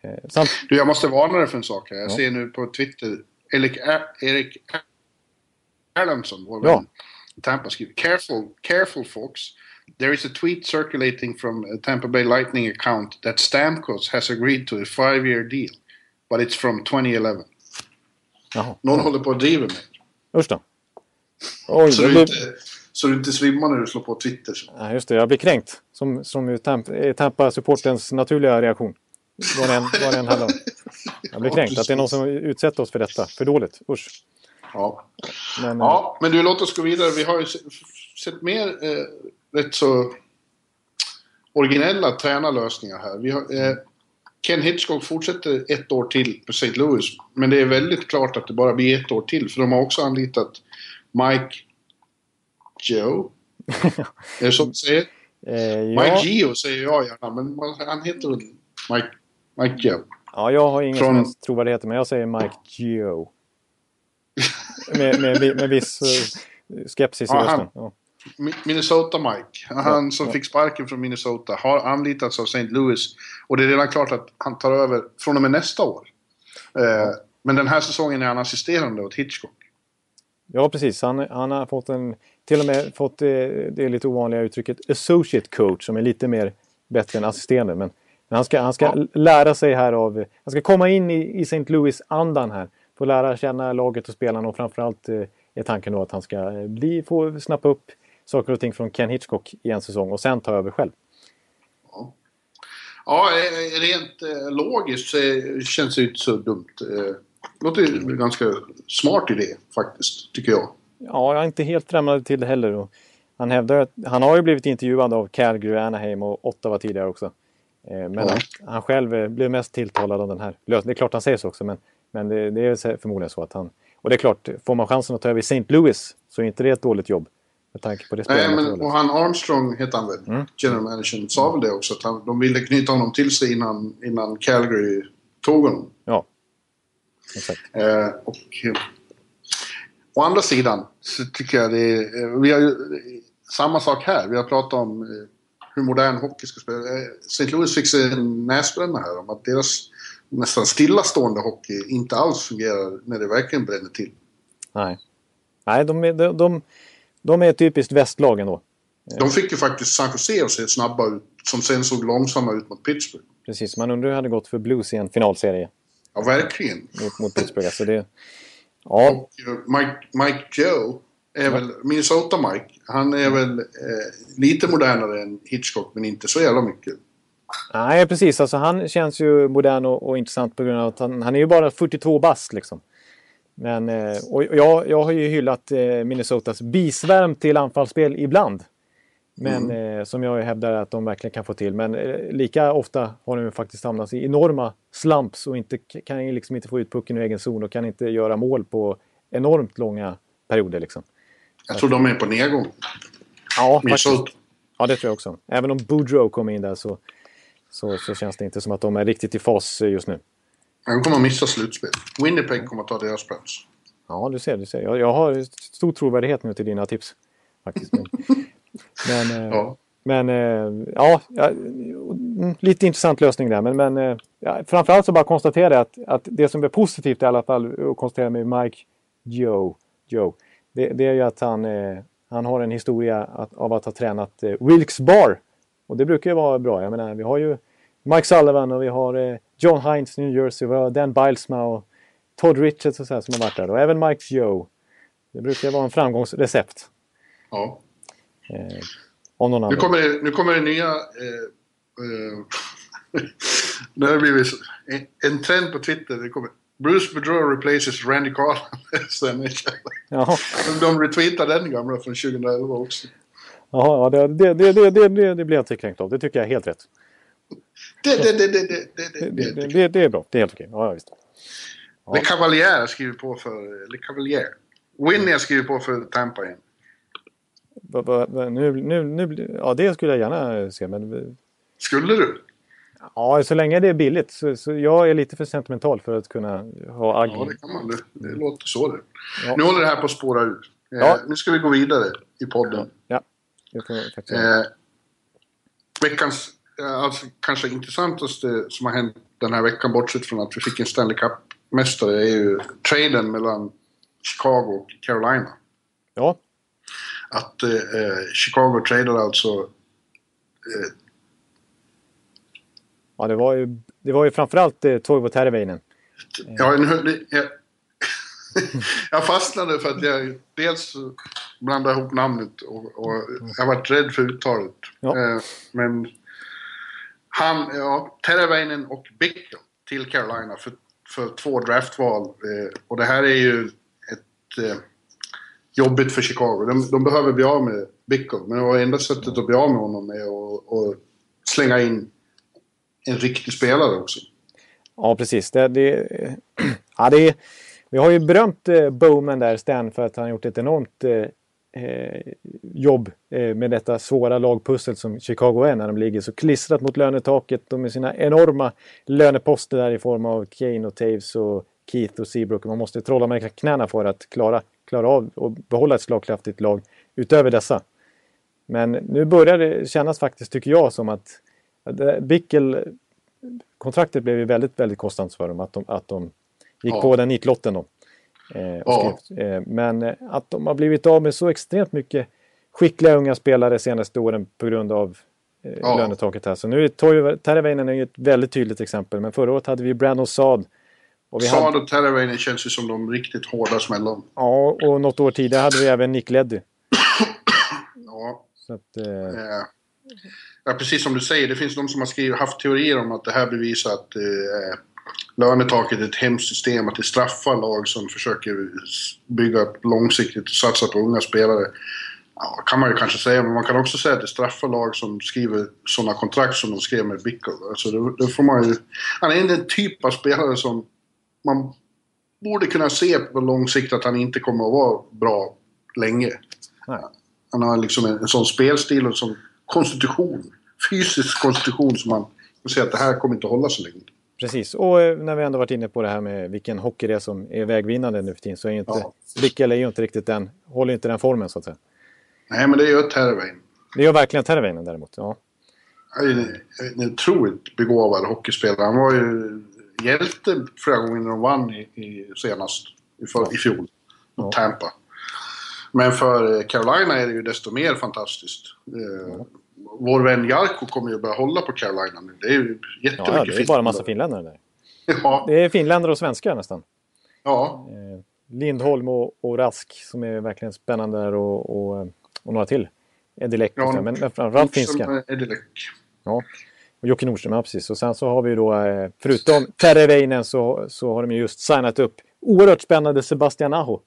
Speaker 4: Eh, samt... Du, jag måste varna dig för en sak här. Jag ja. ser nu på Twitter, Erik, Erik Erlandsson, vår ja. vän, Tampa “Careful, careful folks. There is a tweet circulating from a Tampa Bay Lightning account that Stamkos has agreed to a five-year deal. But it's from 2011. Jaha. Någon håller på att driva med
Speaker 3: Usch då.
Speaker 4: Oj, så, du blir... inte, så du inte svimmar när du slår på Twitter. Så.
Speaker 3: Ja, just det, jag blir kränkt. Som, som är Tampa-supportens naturliga reaktion. Vad vad den handlar om. Jag blir kränkt att det är någon som utsätter oss för detta. För dåligt. Usch.
Speaker 4: Ja. Men, ja, men du låt oss gå vidare. Vi har ju sett mer eh, rätt så originella tränarlösningar här. Vi har, eh, Ken Hitchcock fortsätter ett år till på St. Louis. Men det är väldigt klart att det bara blir ett år till. För de har också anlitat Mike Joe. är det så man säger? Eh, ja. Mike Gio säger jag gärna, men han heter väl Mike, Mike Joe.
Speaker 3: Ja, jag har ingen Från... trovärdighet, men jag säger Mike Gio. Med, med, med viss uh, skepsis i rösten. Ja.
Speaker 4: Minnesota Mike, han som fick sparken från Minnesota, har anlitats av St. Louis. Och det är redan klart att han tar över från och med nästa år. Eh, men den här säsongen är han assisterande åt Hitchcock.
Speaker 3: Ja, precis. Han, han har fått en, till och med fått det, eh, det lite ovanliga uttrycket associate coach som är lite mer bättre än assisterande. Men, men han ska, han ska ja. lära sig här av, han ska komma in i, i St. Louis-andan här. Få lära känna laget och spelarna och framförallt eh, är tanken då att han ska bli, få snappa upp saker och ting från Ken Hitchcock i en säsong och sen ta över själv.
Speaker 4: Ja, eh, rent eh, logiskt så känns det inte så dumt. Det låter ju ganska smart idé faktiskt, tycker jag.
Speaker 3: Ja, jag är inte helt främmande till det heller. Han hävdar att han har ju blivit intervjuad av Calgary, Anaheim och Ottawa tidigare också. Men ja. han själv blev mest tilltalad av den här lösningen. Det är klart han säger så också, men men det, det, är förmodligen så att han... Och det är klart, får man chansen att ta över St. Louis så är inte det ett dåligt jobb. Med tanke på det
Speaker 4: Nej, men, och han Armstrong hette han väl, mm. general managern, sa väl det också. Att han, de ville knyta honom till sig innan, innan Calgary tog honom.
Speaker 3: Ja, exakt.
Speaker 4: Eh, och eh, å andra sidan så tycker jag det är... Eh, vi har ju, samma sak här. Vi har pratat om eh, hur modern hockey ska spela. Eh, St. Louis fick sig en näsbränna här om att deras nästan stillastående hockey inte alls fungerar när det verkligen bränner till.
Speaker 3: Nej, Nej de, är, de, de, de är typiskt västlag ändå.
Speaker 4: De fick ju faktiskt San Jose att se snabba ut, som sen såg långsamma ut mot Pittsburgh.
Speaker 3: Precis, man undrar hur det hade gått för Blues i en finalserie.
Speaker 4: Ja, verkligen.
Speaker 3: Mot, mot Pittsburgh. Alltså det, ja.
Speaker 4: Och uh, Mike, Mike Joe är väl, Minnesota Mike, han är väl eh, lite modernare än Hitchcock, men inte så jävla mycket.
Speaker 3: Nej, precis. Alltså, han känns ju modern och, och intressant på grund av att han, han är ju bara 42 bast liksom. Men, eh, och jag, jag har ju hyllat eh, Minnesotas bisvärm till anfallsspel ibland. Men eh, som jag hävdar att de verkligen kan få till. Men eh, lika ofta har de faktiskt hamnat i enorma slumps och inte, kan liksom inte få ut pucken i egen zon och kan inte göra mål på enormt långa perioder. Liksom.
Speaker 4: Jag tror de är på nedgång.
Speaker 3: Ja, faktiskt. Ja, det tror jag också. Även om Boudreau kommer in där så, så, så känns det inte som att de är riktigt i fas just nu.
Speaker 4: De kommer att missa slutspel. Winnipeg kommer att ta deras plats.
Speaker 3: Ja, du ser. Du ser. Jag, jag har stor trovärdighet nu till dina tips. Faktiskt. Men, men, eh,
Speaker 4: Ja.
Speaker 3: men eh, ja, lite intressant lösning där. Men, men eh, ja, framförallt så bara konstatera att, att det som är positivt i alla fall att konstatera med Mike Joe, Joe det, det är ju att han, han har en historia att, av att ha tränat Wilkes Bar. Och det brukar ju vara bra. Jag menar, vi har ju Mike Sullivan och vi har eh, John Hines, New Jersey, vi har Dan Bilesma och Todd Richards och så här som har varit där. Och även Mike Joe. Det brukar vara en framgångsrecept.
Speaker 4: Ja.
Speaker 3: Eh, om någon
Speaker 4: Nu kommer det, nu kommer det nya... Eh, eh, det har blivit så- en, en trend på Twitter. Det kommer, Bruce Boudreau replaces Randy Carlin.
Speaker 3: Jaha,
Speaker 4: De, retweetar den gamla från 2011 också.
Speaker 3: Jaha ja, det, det, det, det, det, det, det blir jag inte kränkt av. Det tycker jag är helt rätt.
Speaker 4: Det, det, det, det, det, det,
Speaker 3: Det,
Speaker 4: det,
Speaker 3: det, är bra. Det är helt okej. Ja, ja, visst.
Speaker 4: Le Cavalier har skrivit på för... Le Cavalier. Winnie har skrivit på för Tampa igen.
Speaker 3: Va, va, va, nu, nu, nu, ja, det skulle jag gärna se. Men
Speaker 4: Skulle du?
Speaker 3: ja, så länge det är billigt. Så, så jag är lite för sentimental för att kunna ha agg.
Speaker 4: Ja, det kan man. Det, det låter så det.
Speaker 3: Ja.
Speaker 4: Nu håller det här på att spåra ur. Eh,
Speaker 3: Ja.
Speaker 4: Nu ska vi gå vidare i podden.
Speaker 3: Ja, det får jag.
Speaker 4: Eh, veckans eh, alltså, kanske intressantaste som har hänt den här veckan, bortsett från att vi fick en Stanley Cup-mästare, är ju traden mellan Chicago och Carolina.
Speaker 3: Ja,
Speaker 4: Att eh, eh, Chicago tradade alltså... Eh,
Speaker 3: ja det, var ju, det var ju framförallt eh, Toivo Terveinen.
Speaker 4: ja, nu, jag, jag fastnade för att jag dels blandade ihop namnet och, och jag var rädd för uttalet.
Speaker 3: Ja.
Speaker 4: Eh, men han, ja, Teravainen och Bickel till Carolina för, för två draftval. Eh, och det här är ju ett eh, jobbigt för Chicago. De, de behöver bli av med Bickel, men det var enda sättet att bli av med honom är att slänga in en riktig spelare också.
Speaker 3: Ja, precis. Det, det, ja, det, vi har ju berömt eh, Bowman där, Stan, för att han har gjort ett enormt eh, eh, eh, jobb eh, med detta svåra lagpussel som Chicago är när de ligger så klistrat mot lönetaket och med sina enorma löneposter där i form av Kane och Taves och Keith och Seabrook. Man måste trolla med knäna för att klara, klara av och behålla ett slagkraftigt lag utöver dessa. Men nu börjar det kännas faktiskt, tycker jag, som att det- Bickel kontraktet blev ju väldigt, väldigt kostsamt för dem. Att de, att de gick
Speaker 4: Ja.
Speaker 3: på den nitlotten då. Eh,
Speaker 4: Ja.
Speaker 3: eh, men eh, att de har blivit av med så extremt mycket skickliga unga spelare senaste åren på grund av eh,
Speaker 4: Ja.
Speaker 3: lönetaket här. Så nu är Toivo Teravainen är ju ett väldigt tydligt exempel. Men förra året hade vi Brandon Saad. Och vi hade,
Speaker 4: Saad och Teravainen känns ju som de riktigt hårda smällarna.
Speaker 3: ja, och något år tidigare hade vi även Nick Leddy.
Speaker 4: Ja,
Speaker 3: Så att, eh,
Speaker 4: Eh, Ja, precis som du säger, det finns de som har skrivit, haft teorier om att det här bevisar att eh, lönetaket är ett hemskt system, att det straffar lag som försöker bygga upp långsiktigt och satsa på unga spelare. Ja, kan man ju kanske säga, men man kan också säga att det straffar lag som skriver sådana kontrakt som de skrev med Bickle. Alltså, det, det får man ju... Han är en typ av spelare som man borde kunna se på lång sikt att han inte kommer att vara bra länge.
Speaker 3: Nej.
Speaker 4: Han har liksom en, en sån spelstil och en sån konstitution, fysisk konstitution som man kan se att det här kommer inte att hålla så länge.
Speaker 3: Precis, och eh, när vi ändå varit inne på det här med vilken hockey det är som är vägvinnande nu för tiden så är inte
Speaker 4: Ja.
Speaker 3: Bickel är ju inte riktigt den, håller inte den formen så att säga.
Speaker 4: Nej, men det gör Tervain.
Speaker 3: Det gör verkligen Teravainen däremot. Ja.
Speaker 4: Han är en, otroligt begåvad hockeyspelare. Han var ju hjälte flera gånger när de vann i, i senast, i, för, i fjol, mot Tampa. Men för Carolina är det ju desto mer fantastiskt. Eh, Vår vän Jarko kommer ju börja hålla på Carolina nu. Det är ju jättemycket
Speaker 3: Ja, det är bara en massa
Speaker 4: finländare.
Speaker 3: där.
Speaker 4: Ja,
Speaker 3: Det är finländare och svenskar nästan.
Speaker 4: ja.
Speaker 3: Eh, Lindholm och, och Rask som är verkligen spännande där och, och, och några till. Eddie
Speaker 4: Ja,
Speaker 3: men, men framförallt finska.
Speaker 4: Leck.
Speaker 3: Ja. Och Jocke Nordström, ja precis. Och sen så har vi då, eh, förutom Teravainen så, så har de ju just signat upp oerhört spännande Sebastian Aho.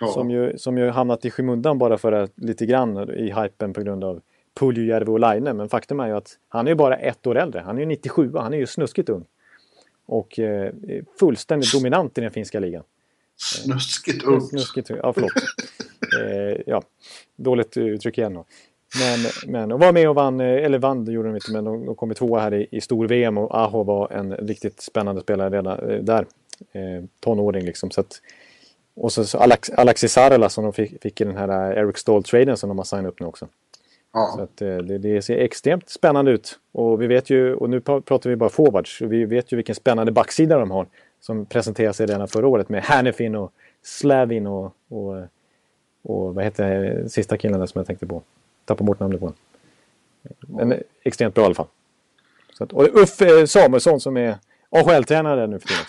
Speaker 4: Ja.
Speaker 3: Som ju, som ju hamnat i skymundan bara för att lite grann i hypen på grund av Puljujärvi och Laine. Men faktum är ju att han är ju bara ett år äldre. Han är ju 97, han är ju snuskigt ung. Och eh, fullständigt dominant i den finska ligan.
Speaker 4: Snuskigt ung.
Speaker 3: Snuskigt, ja förlåt. eh, ja, dåligt uttryck igen då. Men, men och var med och vann, eh, eller vann det gjorde de inte, men de, de kom i tvåa här i, i stor-VM och Aho var en riktigt spännande spelare redan eh, där. Eh, tonåring liksom. Så att, och så, så Alex, Alexis Sarela som de fick, fick i den här eh, Eric Stall-traden som de har signat upp nu också.
Speaker 4: Ja.
Speaker 3: Så att, eh, det, det ser extremt spännande ut. Och vi vet ju, och nu pratar vi bara forwards, och vi vet ju vilken spännande backsida de har. Som presenterade sig redan förra året med Hannifin och Slavin och, och, och vad heter sista killen där som jag tänkte på? Tappar bort namnet på honom. Men extremt bra i alla fall. Så att, och Uffe Samuelsson som är AHL-tränare nu för tiden.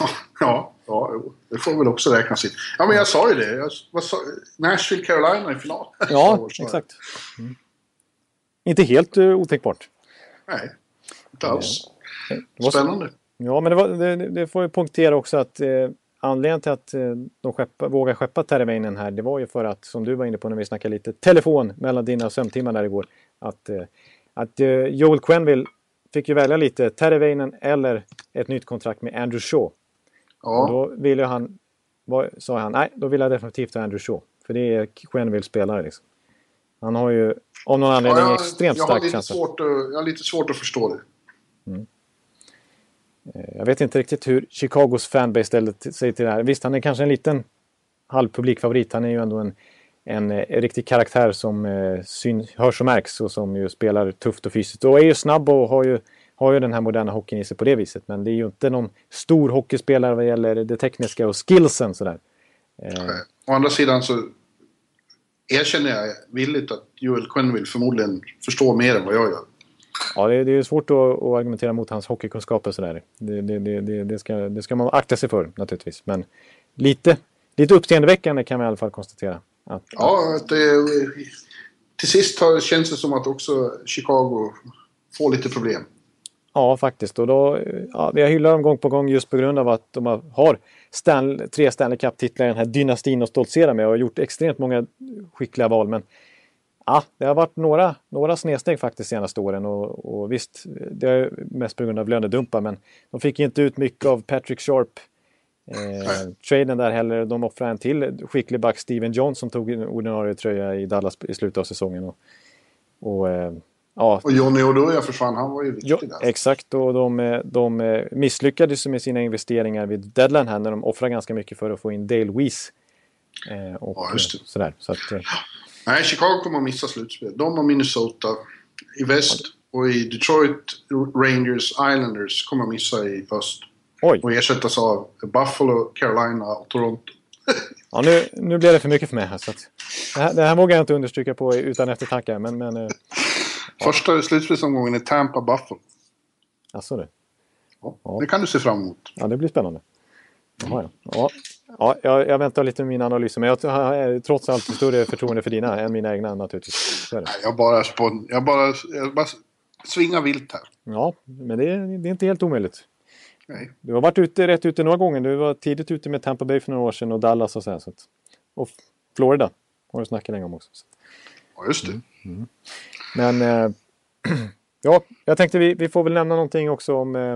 Speaker 4: Ja, ja, jo, det får väl också räknas in. Ja, men jag sa ju det. Jag, vad sa, Nashville Carolina i final.
Speaker 3: Ja,
Speaker 4: så-
Speaker 3: exakt. Mm. Inte helt uh, otänkbart.
Speaker 4: Nej, inte alls.
Speaker 3: Det var så-
Speaker 4: Spännande.
Speaker 3: Ja, men det, var, det, det får ju punktera också att eh, anledningen till att eh, de skeppa, vågar skeppa Terveinen här, det var ju för att, som du var inne på när vi snackade lite telefon mellan dina sömntimmar där igår, att, eh, att eh, Joel Quenville fick ju välja lite Terveinen eller ett nytt kontrakt med Andrew Shaw. Och
Speaker 4: Ja,
Speaker 3: då ville han, var, sa han, nej, då vill jag definitivt ha Andrew Shaw. För det är Quenvilles spelare liksom. Han har ju av någon
Speaker 4: ja
Speaker 3: anledning
Speaker 4: jag,
Speaker 3: extremt
Speaker 4: jag,
Speaker 3: stark känsla.
Speaker 4: svårt att, jag har lite svårt att förstå det.
Speaker 3: Eh, Jag vet inte riktigt hur Chicagos fanbase ställde sig till det här. Visst, han är kanske en liten halvpublikfavorit. Han är ju ändå en, en, eh, riktig karaktär som eh, syn, hörs och märks och som ju spelar tufft och fysiskt. Och är ju snabb och har ju, har ju den här moderna hockeyn i sig på det viset. Men det är ju inte någon stor hockeyspelare vad gäller det tekniska och skillsen sådär. Eh,
Speaker 4: Å andra sidan så erkänner jag villigt att Joel Quenneville förmodligen förstår mer än vad jag gör.
Speaker 3: ja, det, är- det är svårt att, att argumentera mot hans hockeykunskaper sådär. Det, det, det, ska, det ska man akta sig för naturligtvis. Men lite, lite uppseendeväckande kan vi i alla fall konstatera. Att,
Speaker 4: Ja, att till sist har, känns det som att också Chicago får lite problem.
Speaker 3: Ja, faktiskt. Och då, ja, jag hyllar dem gång på gång just på grund av att de har- Stan, tre Stanley Cup-titlar i den här dynastin att stoltsera med och har gjort extremt många skickliga val. Men ja, det har varit några, några snedsteg faktiskt senaste åren och, och visst, det är mest på grund av lönedumpar men de fick inte ut mycket av Patrick Sharp. Eh, traden där heller. De offrade en till skicklig back, Steven Jones, som tog en ordinarie tröja i Dallas i slutet av säsongen. Och, och eh, ja,
Speaker 4: Och Johnny Oduya försvann, han var ju viktig där.
Speaker 3: exakt. Och de, de misslyckades med sina investeringar vid deadline här när de offrade ganska mycket för att få in Dale Weiss. Eh, och,
Speaker 4: Ja, just det.
Speaker 3: Sådär. Så att, eh,
Speaker 4: Nej, Chicago kommer att missa slutspel. De och Minnesota i väst och i Detroit Rangers Islanders kommer att missa i öst.
Speaker 3: oj,
Speaker 4: Och ersättas av Buffalo, Carolina och Toronto.
Speaker 3: ja, nu, nu blev det för mycket för mig här. Så att, det, här det här vågar jag inte understryka på utan eftertanke. Men, men eh,
Speaker 4: Första slutspelsomgången är Tampa Buffalo.
Speaker 3: alltså det.
Speaker 4: Ja,
Speaker 3: Ja.
Speaker 4: Det kan du se fram emot.
Speaker 3: Ja, det blir spännande. Jaha, ja. Ja, ja, jag, jag väntar lite med mina analyser. Men jag har trots allt större förtroende för dina än mina egna naturligtvis.
Speaker 4: Nej, Jag bara, spon- jag bara, jag bara svingar vilt här.
Speaker 3: Ja, men det, är- det är inte helt omöjligt.
Speaker 4: Nej.
Speaker 3: Du har varit ute, rätt ute några gånger. Du var tidigt ute med Tampa Bay för några år sedan och Dallas och så här. Så att, och Florida har du snackat länge om också. Så.
Speaker 4: Ja, just det.
Speaker 3: Men eh, ja, jag tänkte vi, vi får väl nämna någonting också om eh,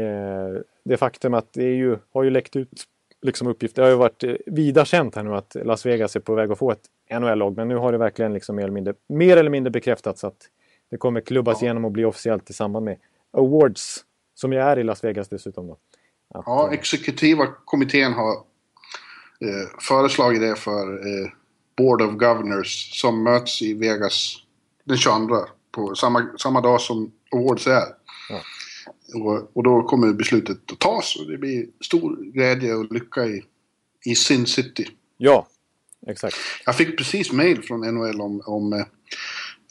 Speaker 3: eh, det faktum att det ju, har ju läckt ut liksom uppgifter. Det har ju varit eh, vida känt här nu att Las Vegas är på väg att få ett NHL-lag. Men nu har det verkligen liksom mer eller mindre, mer eller mindre bekräftats att det kommer klubbas igenom och bli officiellt i samband med Awards. Som ju är i Las Vegas dessutom. Då. Att,
Speaker 4: Ja,
Speaker 3: eh,
Speaker 4: exekutiva kommittén har eh, föreslagit det för eh, Board of Governors som möts i Vegas den 22 på samma, samma dag som Awards är.
Speaker 3: Ja.
Speaker 4: Och, och då kommer beslutet att tas och det blir stor glädje och lycka i, i Sin City.
Speaker 3: ja, exakt.
Speaker 4: Jag fick precis mail från NHL om, om eh,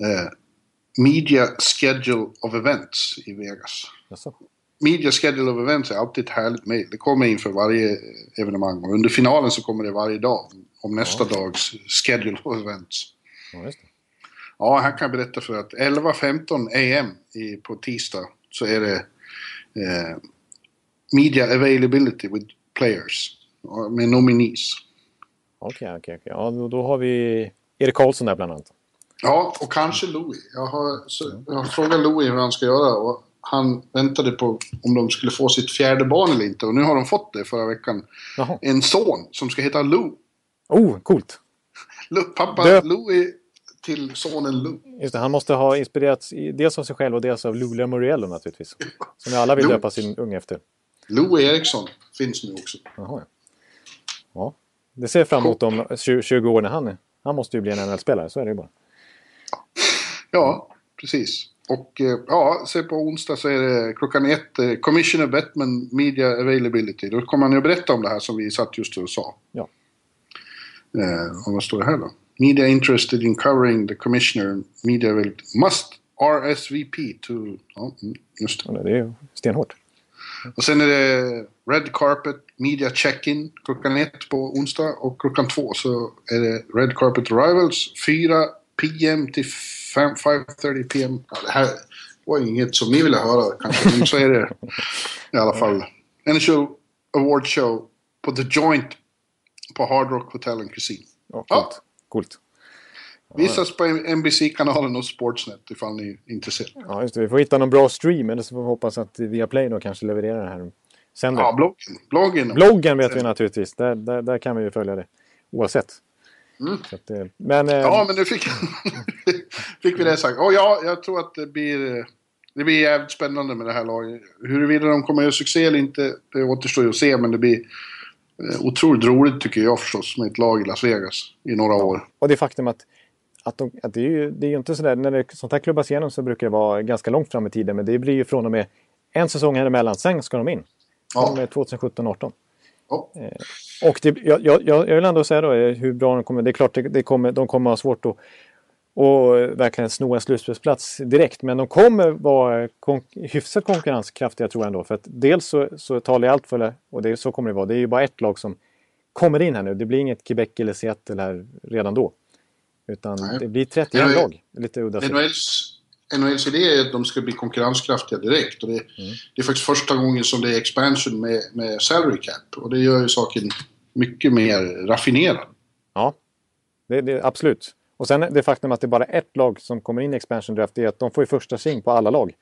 Speaker 4: eh, Media Schedule of Events i Vegas.
Speaker 3: Jaså.
Speaker 4: Media Schedule of Events är alltid ett härligt mejl. Det kommer inför varje evenemang. Och under finalen så kommer det varje dag om nästa dags Schedule of Events.
Speaker 3: Ja.
Speaker 4: Ja, här kan jag berätta för att 11.15 AM i, på tisdag så är det eh, Media Availability with Players. ja, Med nominees.
Speaker 3: Okej, okej, okej. Ja, då, då har vi Erik Karlsson där bland annat.
Speaker 4: Ja, och kanske Louis. Jag har, så, jag har frågat Louis hur han ska göra och han väntade på om de skulle få sitt fjärde barn eller inte. Och nu har de fått det förra veckan.
Speaker 3: Jaha.
Speaker 4: En son som ska heta Lou.
Speaker 3: Oh, coolt!
Speaker 4: Pappa
Speaker 3: Döp-
Speaker 4: Louis till sonen Lou.
Speaker 3: Just det, han måste ha inspirerats dels av sig själv och dels av Luleå Moriello naturligtvis. Som ju alla vill
Speaker 4: Lou.
Speaker 3: döpa sin unge efter.
Speaker 4: Lou Eriksson finns nu också.
Speaker 3: Jaha, ja. ja. Det ser jag fram emot om 20, 20 år när han är. Han måste ju bli en NHL-spelare, så är det ju bara.
Speaker 4: Ja, precis. Och eh, ja, se på onsdag så är det klockan ett, eh, Commissioner Bettman Media Availability. Då kommer han ju att berätta om det här som vi satt just och sa.
Speaker 3: Ja.
Speaker 4: Eh, och vad står det här då? Media interested in covering the commissioner media availability must RSVP to... Ja, mm, just det.
Speaker 3: Det är stenhårt.
Speaker 4: Och sen är det Red Carpet Media Check-In klockan ett på onsdag och klockan två så är det Red Carpet Arrivals 4 PM till 5, 5.30 PM. Det här var inget som ni ville höra kanske, men så är det i alla fall. NHL Award Show på The Joint på Hard Rock Hotel and Cuisine.
Speaker 3: Ja,
Speaker 4: Ja.
Speaker 3: coolt. coolt.
Speaker 4: Visas på NBC-kanalen och Sportsnet ifall ni är intresserade.
Speaker 3: Ja, just det. Vi får hitta någon bra stream, eller så får vi hoppas att Viaplay då kanske levererar det här. Sen då.
Speaker 4: Ja, bloggen. bloggen.
Speaker 3: Bloggen vet vi naturligtvis. Där, där, där kan vi ju följa det. Oavsett. Att, eh, men eh,
Speaker 4: Mm. Ja, men nu fick, fick vi det sagt. Och ja, jag tror att det blir, det blir jävligt spännande med det här laget. Huruvida de kommer att göra succé eller inte, det återstår ju att se. Men det blir eh, otroligt roligt tycker jag förstås med ett lag i Las Vegas i några år.
Speaker 3: Och det faktum att, att, de, att det, är ju, det är ju inte sådär, när det, sånt här klubbas igenom så brukar det vara ganska långt fram i tiden. Men det blir ju från och med en säsong här emellan, sen ska de in. Från och med 2017-18.
Speaker 4: Ja.
Speaker 3: Och det, jag, jag, jag vill ändå säga då eh, hur bra de kommer. Det är klart det, det kommer, de kommer ha svårt att och verkligen sno en slutspelsplats direkt. Men de kommer vara kon hyfsat konkurrenskraftiga tror jag ändå. För att dels så, så talar jag allt för det, och det, så kommer det vara. Det är ju bara ett lag som kommer in här nu. Det blir inget Quebec eller Seattle här redan då. Utan
Speaker 4: Nej.
Speaker 3: det blir 31
Speaker 4: Ja,
Speaker 3: lag. Lite udda.
Speaker 4: NHLs, idé är att de ska bli konkurrenskraftiga direkt. Och det, det är faktiskt första gången som det är expansion med, med salary cap. Och det gör ju saken mycket mer raffinerad.
Speaker 3: Ja, det, det, absolut. Och sen det faktum att det är bara ett lag som kommer in i expansion draft är att de får ju första sving på alla lag.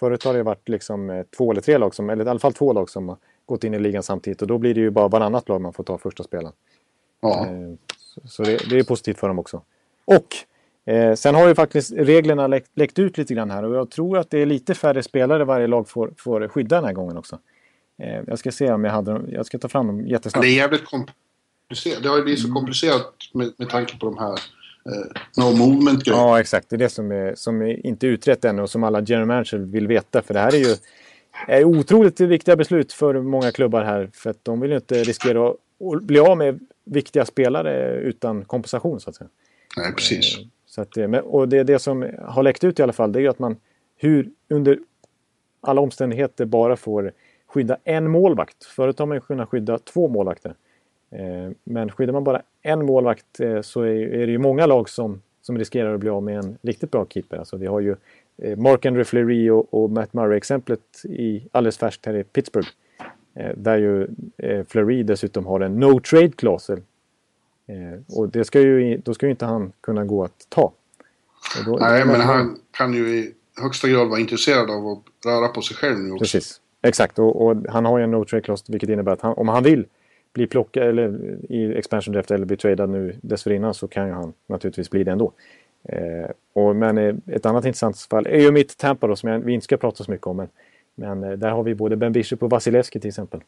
Speaker 3: Förut har det varit liksom eh, två eller tre lag, som, eller i alla fall två lag som har gått in i ligan samtidigt. Och då blir det ju bara varannat lag man får ta första spelen.
Speaker 4: Ja.
Speaker 3: Eh, Så, så det, det är positivt för dem också. Och eh, sen har ju faktiskt reglerna läckt, läckt ut lite grann här och jag tror att det är lite färre spelare varje lag får, får skydda den här gången också. Eh, jag ska se om jag hade dem, jag ska ta fram dem jättesnabbt.
Speaker 4: Det är jävligt komplicerat. Det har ju blivit så komplicerat med, med tanke på de här eh, no movement-grejerna.
Speaker 3: Ja, exakt. Det är det som är, som är inte utrett ännu och som alla general manager vill veta. För det här är ju är otroligt viktiga beslut för många klubbar här. För att de vill ju inte riskera att att bli av med viktiga spelare utan kompensation så att säga.
Speaker 4: Nej, precis.
Speaker 3: Så att, eh, det- och det, det som har läckt ut i alla fall det är att man hur under alla omständigheter bara får skydda en målvakt. Förut har man kunnat skydda två målvakter. Eh, men skyddar man bara en målvakt eh, så är, det ju många lag som, som riskerar att bli av med en riktigt bra keeper. Alltså vi har ju Mark Andre Fleury och, Matt Murray-exemplet i, alldeles färskt här i Pittsburgh. Där ju Fleury dessutom har en no trade-klausul och det ska ju, då ska ju inte han kunna gå att ta. Då-
Speaker 4: Nej, men han kan ju i högsta grad vara intresserad av att röra på sig själv nu också.
Speaker 3: Precis. Exakt, och, och han har ju en no trade clause vilket innebär att han, om han vill bli plockad eller i expansion draft eller bli tradad nu dessförinnan så kan ju han naturligtvis bli det ändå. Eh, och, men eh, ett annat intressant fall är ju mitt Tampa då som jag, vi inte ska prata så mycket om. Men, men eh, där har vi både Ben Bishop och Vasilevski till exempel.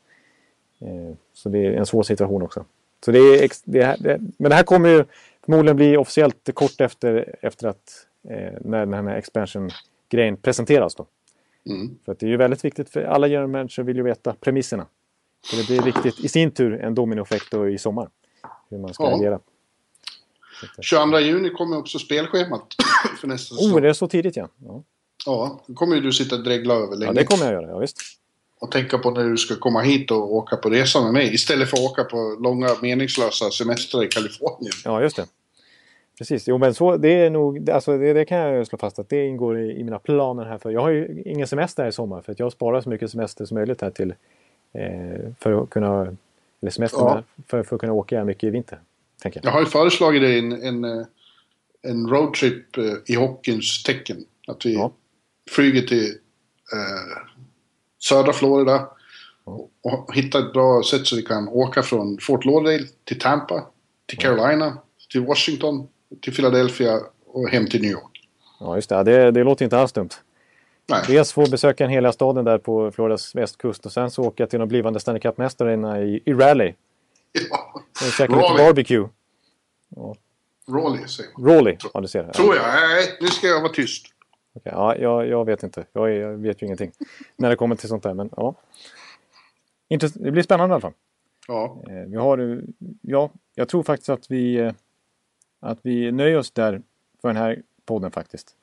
Speaker 3: Eh, så det är en svår situation också. Så det är, det här, det, men det här kommer ju förmodligen bli officiellt kort efter, efter att eh, när den här expansion-grejen presenteras. Då.
Speaker 4: Mm.
Speaker 3: För det är ju väldigt viktigt för alla general manager vill ju veta premisserna. Så det blir riktigt i sin tur en dominoeffekt då i sommar. Hur man ska
Speaker 4: Ja.
Speaker 3: agera.
Speaker 4: 22 juni kommer också spelschemat för nästa säsong.
Speaker 3: Oh, det är så tidigt ja. Ja,
Speaker 4: Ja, det kommer ju du sitta och dregla över länge.
Speaker 3: ja det kommer jag göra. Ja, visst.
Speaker 4: Och tänka på när du ska komma hit och åka på resa med mig. Istället för att åka på långa meningslösa semestrar i Kalifornien.
Speaker 3: Ja, just det. Precis, jo men så det är nog, alltså det, det kan jag slå fast att det ingår i, i mina planer här. För jag har ju ingen semester här i sommar för att jag sparar så mycket semester som möjligt här till eh, för att kunna, eller semester
Speaker 4: Ja.
Speaker 3: för, för att kunna åka mycket i vinter. Tänker jag.
Speaker 4: Jag har ju föreslagit dig en, en, en roadtrip eh, i hockeyns tecken. Att vi
Speaker 3: Ja.
Speaker 4: flyger till eh, södra Florida och, hittar ett bra sätt så vi kan åka från Fort Lauderdale till Tampa, till Carolina, till Washington, till Philadelphia och hem till New York.
Speaker 3: Ja, just det. Ja, Det, det låter inte alls dumt.
Speaker 4: Nej.
Speaker 3: Dels få besöka den heliga staden där på Floridas västkust och sen så åka till de blivande Stanley Cup-mästarna i, i Raleigh.
Speaker 4: Ja.
Speaker 3: Och käka lite barbecue.
Speaker 4: Raleigh säger man.
Speaker 3: Raleigh, ja du ser. Ja.
Speaker 4: Tror jag. Nej, nu ska jag vara tyst.
Speaker 3: Okej, ja, jag, jag vet inte. Jag, är, jag vet ju ingenting när det kommer till sånt där. Men ja. Intress- det blir spännande i alla fall.
Speaker 4: Ja.
Speaker 3: Eh, Vi har, ja, jag tror faktiskt att vi, eh, att vi nöjer oss där för den här podden faktiskt.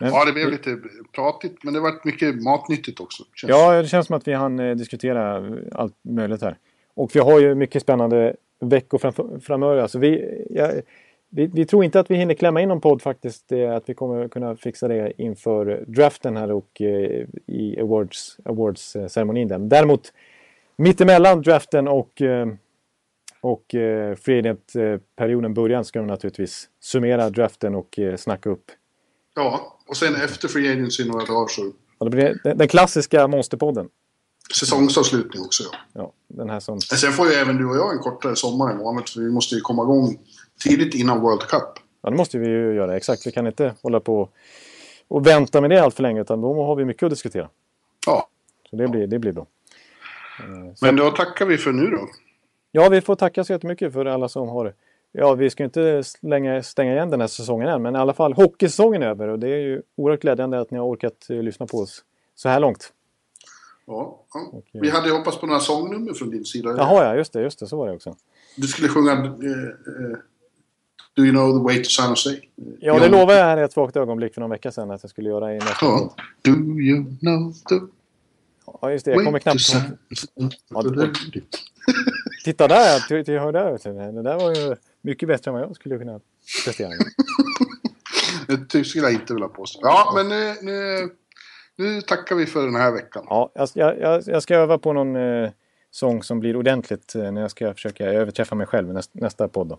Speaker 3: Men,
Speaker 4: ja, det blev lite pratigt, men det var mycket matnyttigt också. känns
Speaker 3: Ja, det känns som att vi hann eh, diskutera allt möjligt här. Och vi har ju mycket spännande veckor framför, framöver. Alltså vi, ja, vi, vi tror inte att vi hinner klämma in någon podd faktiskt. Det är att vi kommer kunna fixa det inför draften här och eh, i awards, awards-ceremonin. där. Däremot mittemellan draften och, eh, och eh, free agent-perioden början ska de naturligtvis summera draften och eh, snacka upp.
Speaker 4: Ja, och sen efter Free Agency några dagar så
Speaker 3: Och det blir den, klassiska monsterpodden.
Speaker 4: säsongsavslutning också. Ja.
Speaker 3: Ja, den här som...
Speaker 4: Sen får ju även du och jag en kortare sommar än vanligt för vi måste ju komma igång tidigt innan World Cup.
Speaker 3: Ja, det måste vi ju göra. Exakt. Vi kan inte hålla på och vänta med det allt för länge utan då har vi mycket att diskutera.
Speaker 4: Ja,
Speaker 3: Så det blir, det blir bra.
Speaker 4: men då tackar vi för nu då.
Speaker 3: Ja, vi får tacka så jättemycket för alla som har... Ja, vi ska inte slänga, stänga igen den här säsongen än, men i alla fall hockeysäsongen är över och det är ju oerhört glädjande att ni har orkat eh, lyssna på oss så här långt.
Speaker 4: Ja, ja.
Speaker 3: Okej.
Speaker 4: Vi hade hoppats på några sångnummer från din sida.
Speaker 3: Jaha, ja, just det, just det, så var det också.
Speaker 4: Du skulle sjunga eh, eh, Do you know the way to San Jose?
Speaker 3: Ja, det lovade jag här i ett svagt ögonblick för någon vecka sedan att jag skulle göra i nästa
Speaker 4: Ja. Do you know the
Speaker 3: Ja, just det, jag kommer knappt ihåg. Ja, Titta där, till, till, hör där. Det där var ju mycket bättre än vad jag skulle kunna prestera.
Speaker 4: Det skulle jag inte vilja påstå. Ja, men nu, nu, nu tackar vi för den här veckan.
Speaker 3: Ja, jag, jag, jag ska öva på någon eh, sång som blir ordentligt eh, när jag ska försöka överträffa mig själv i näst, nästa podd. Då.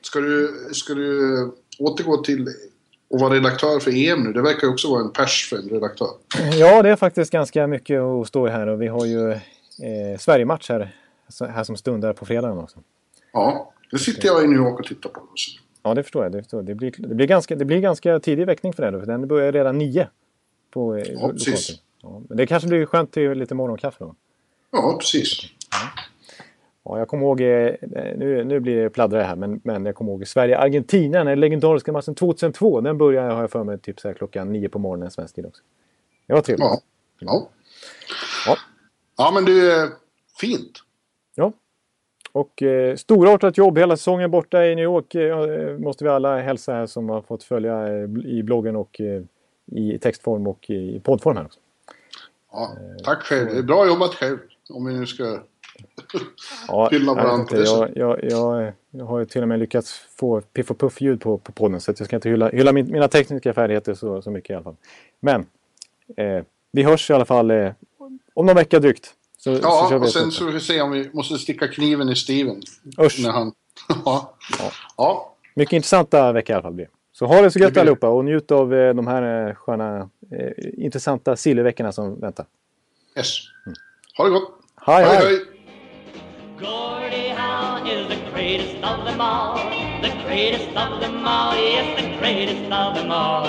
Speaker 4: Ska du, ska du återgå till att vara redaktör för EM nu? Det verkar ju också vara en pers för en redaktör.
Speaker 3: Ja, det är faktiskt ganska mycket att stå i här och vi har ju eh, Sverige-match här, så- här som stundar på fredagen också.
Speaker 4: Ja, nu sitter jag i New York och tittar på det. Så.
Speaker 3: Ja, det förstår jag. Det, förstår jag. det, blir, det, blir, ganska, det blir ganska tidig väckning för det för den börjar redan nio. På, eh,
Speaker 4: Ja, precis.
Speaker 3: Ja, men det kanske blir skönt till lite morgonkaffe då.
Speaker 4: Ja, precis.
Speaker 3: Ja, jag kommer ihåg, eh, nu, nu blir det pladdra här, men, men jag kommer ihåg Sverige-Argentina, den legendariska matchen 2002. Den började, har jag för mig, typ så här klockan nio på morgonen svensk tid också. Det var trevligt.
Speaker 4: Ja. Ja,
Speaker 3: Ja.
Speaker 4: ja men du, eh, fint.
Speaker 3: Ja. Och eh, storartat jobb hela säsongen borta i New York eh, måste vi alla hälsa här som har fått följa eh, i bloggen och eh, i textform och i poddform här också.
Speaker 4: Ja, tack själv. Är bra jobbat själv. Om vi nu ska...
Speaker 3: Ja,
Speaker 4: Hylla varandra
Speaker 3: jag, jag, jag, jag har ju till och med lyckats få piff och puff-ljud på, på podden så jag ska inte hylla, hylla min, mina tekniska färdigheter så, så mycket i alla fall. Men eh, vi hörs i alla fall eh, om någon vecka drygt. Så, så
Speaker 4: Ja,
Speaker 3: vi
Speaker 4: och sen så får vi se om vi måste sticka kniven i Steven.
Speaker 3: Usch.
Speaker 4: När han... ja. ja.
Speaker 3: Mycket intressanta vecka i alla fall blir. Så ha det så gött
Speaker 4: det.
Speaker 3: allihopa och njut av eh, de här eh, sköna, eh, intressanta silleveckorna som väntar.
Speaker 4: Yes. Ha det gott.
Speaker 3: Hej,
Speaker 4: hej.
Speaker 3: hej.
Speaker 4: hej.
Speaker 2: Gordie Howe is the greatest of them all. The greatest of them all, yes, the greatest of them all.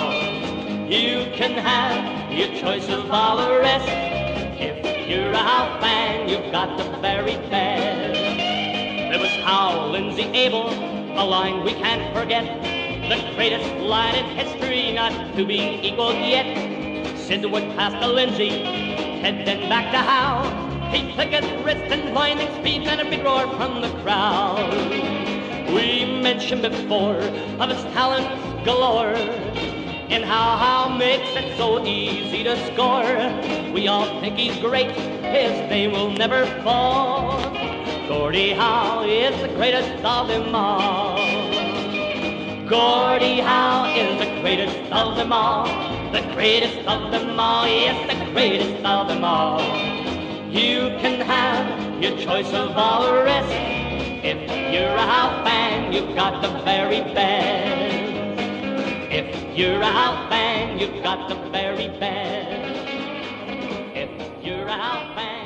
Speaker 2: You can have your choice of all the rest. If you're a Howe fan, you've got the very best. There was Howe, Lindsay, Abel, a line we can't forget. The greatest line in history, not to be equaled yet. Sidwood passed to Lindsay, Ted then back to Howe. Pete Pickett's wrist and blinding speed and a big roar from the crowd. We mentioned before of his talents galore and how Howe makes it so easy to score. We all think he's great, his name will never fall. Gordie Howe is the greatest of them all. Gordie Howe is the greatest of them all. The greatest of them all, yes, the greatest of them all. You can have your choice of all the rest. If you're a Howe fan, you've got the very best. If you're a house fan, you've got the very best. If you're a house fan,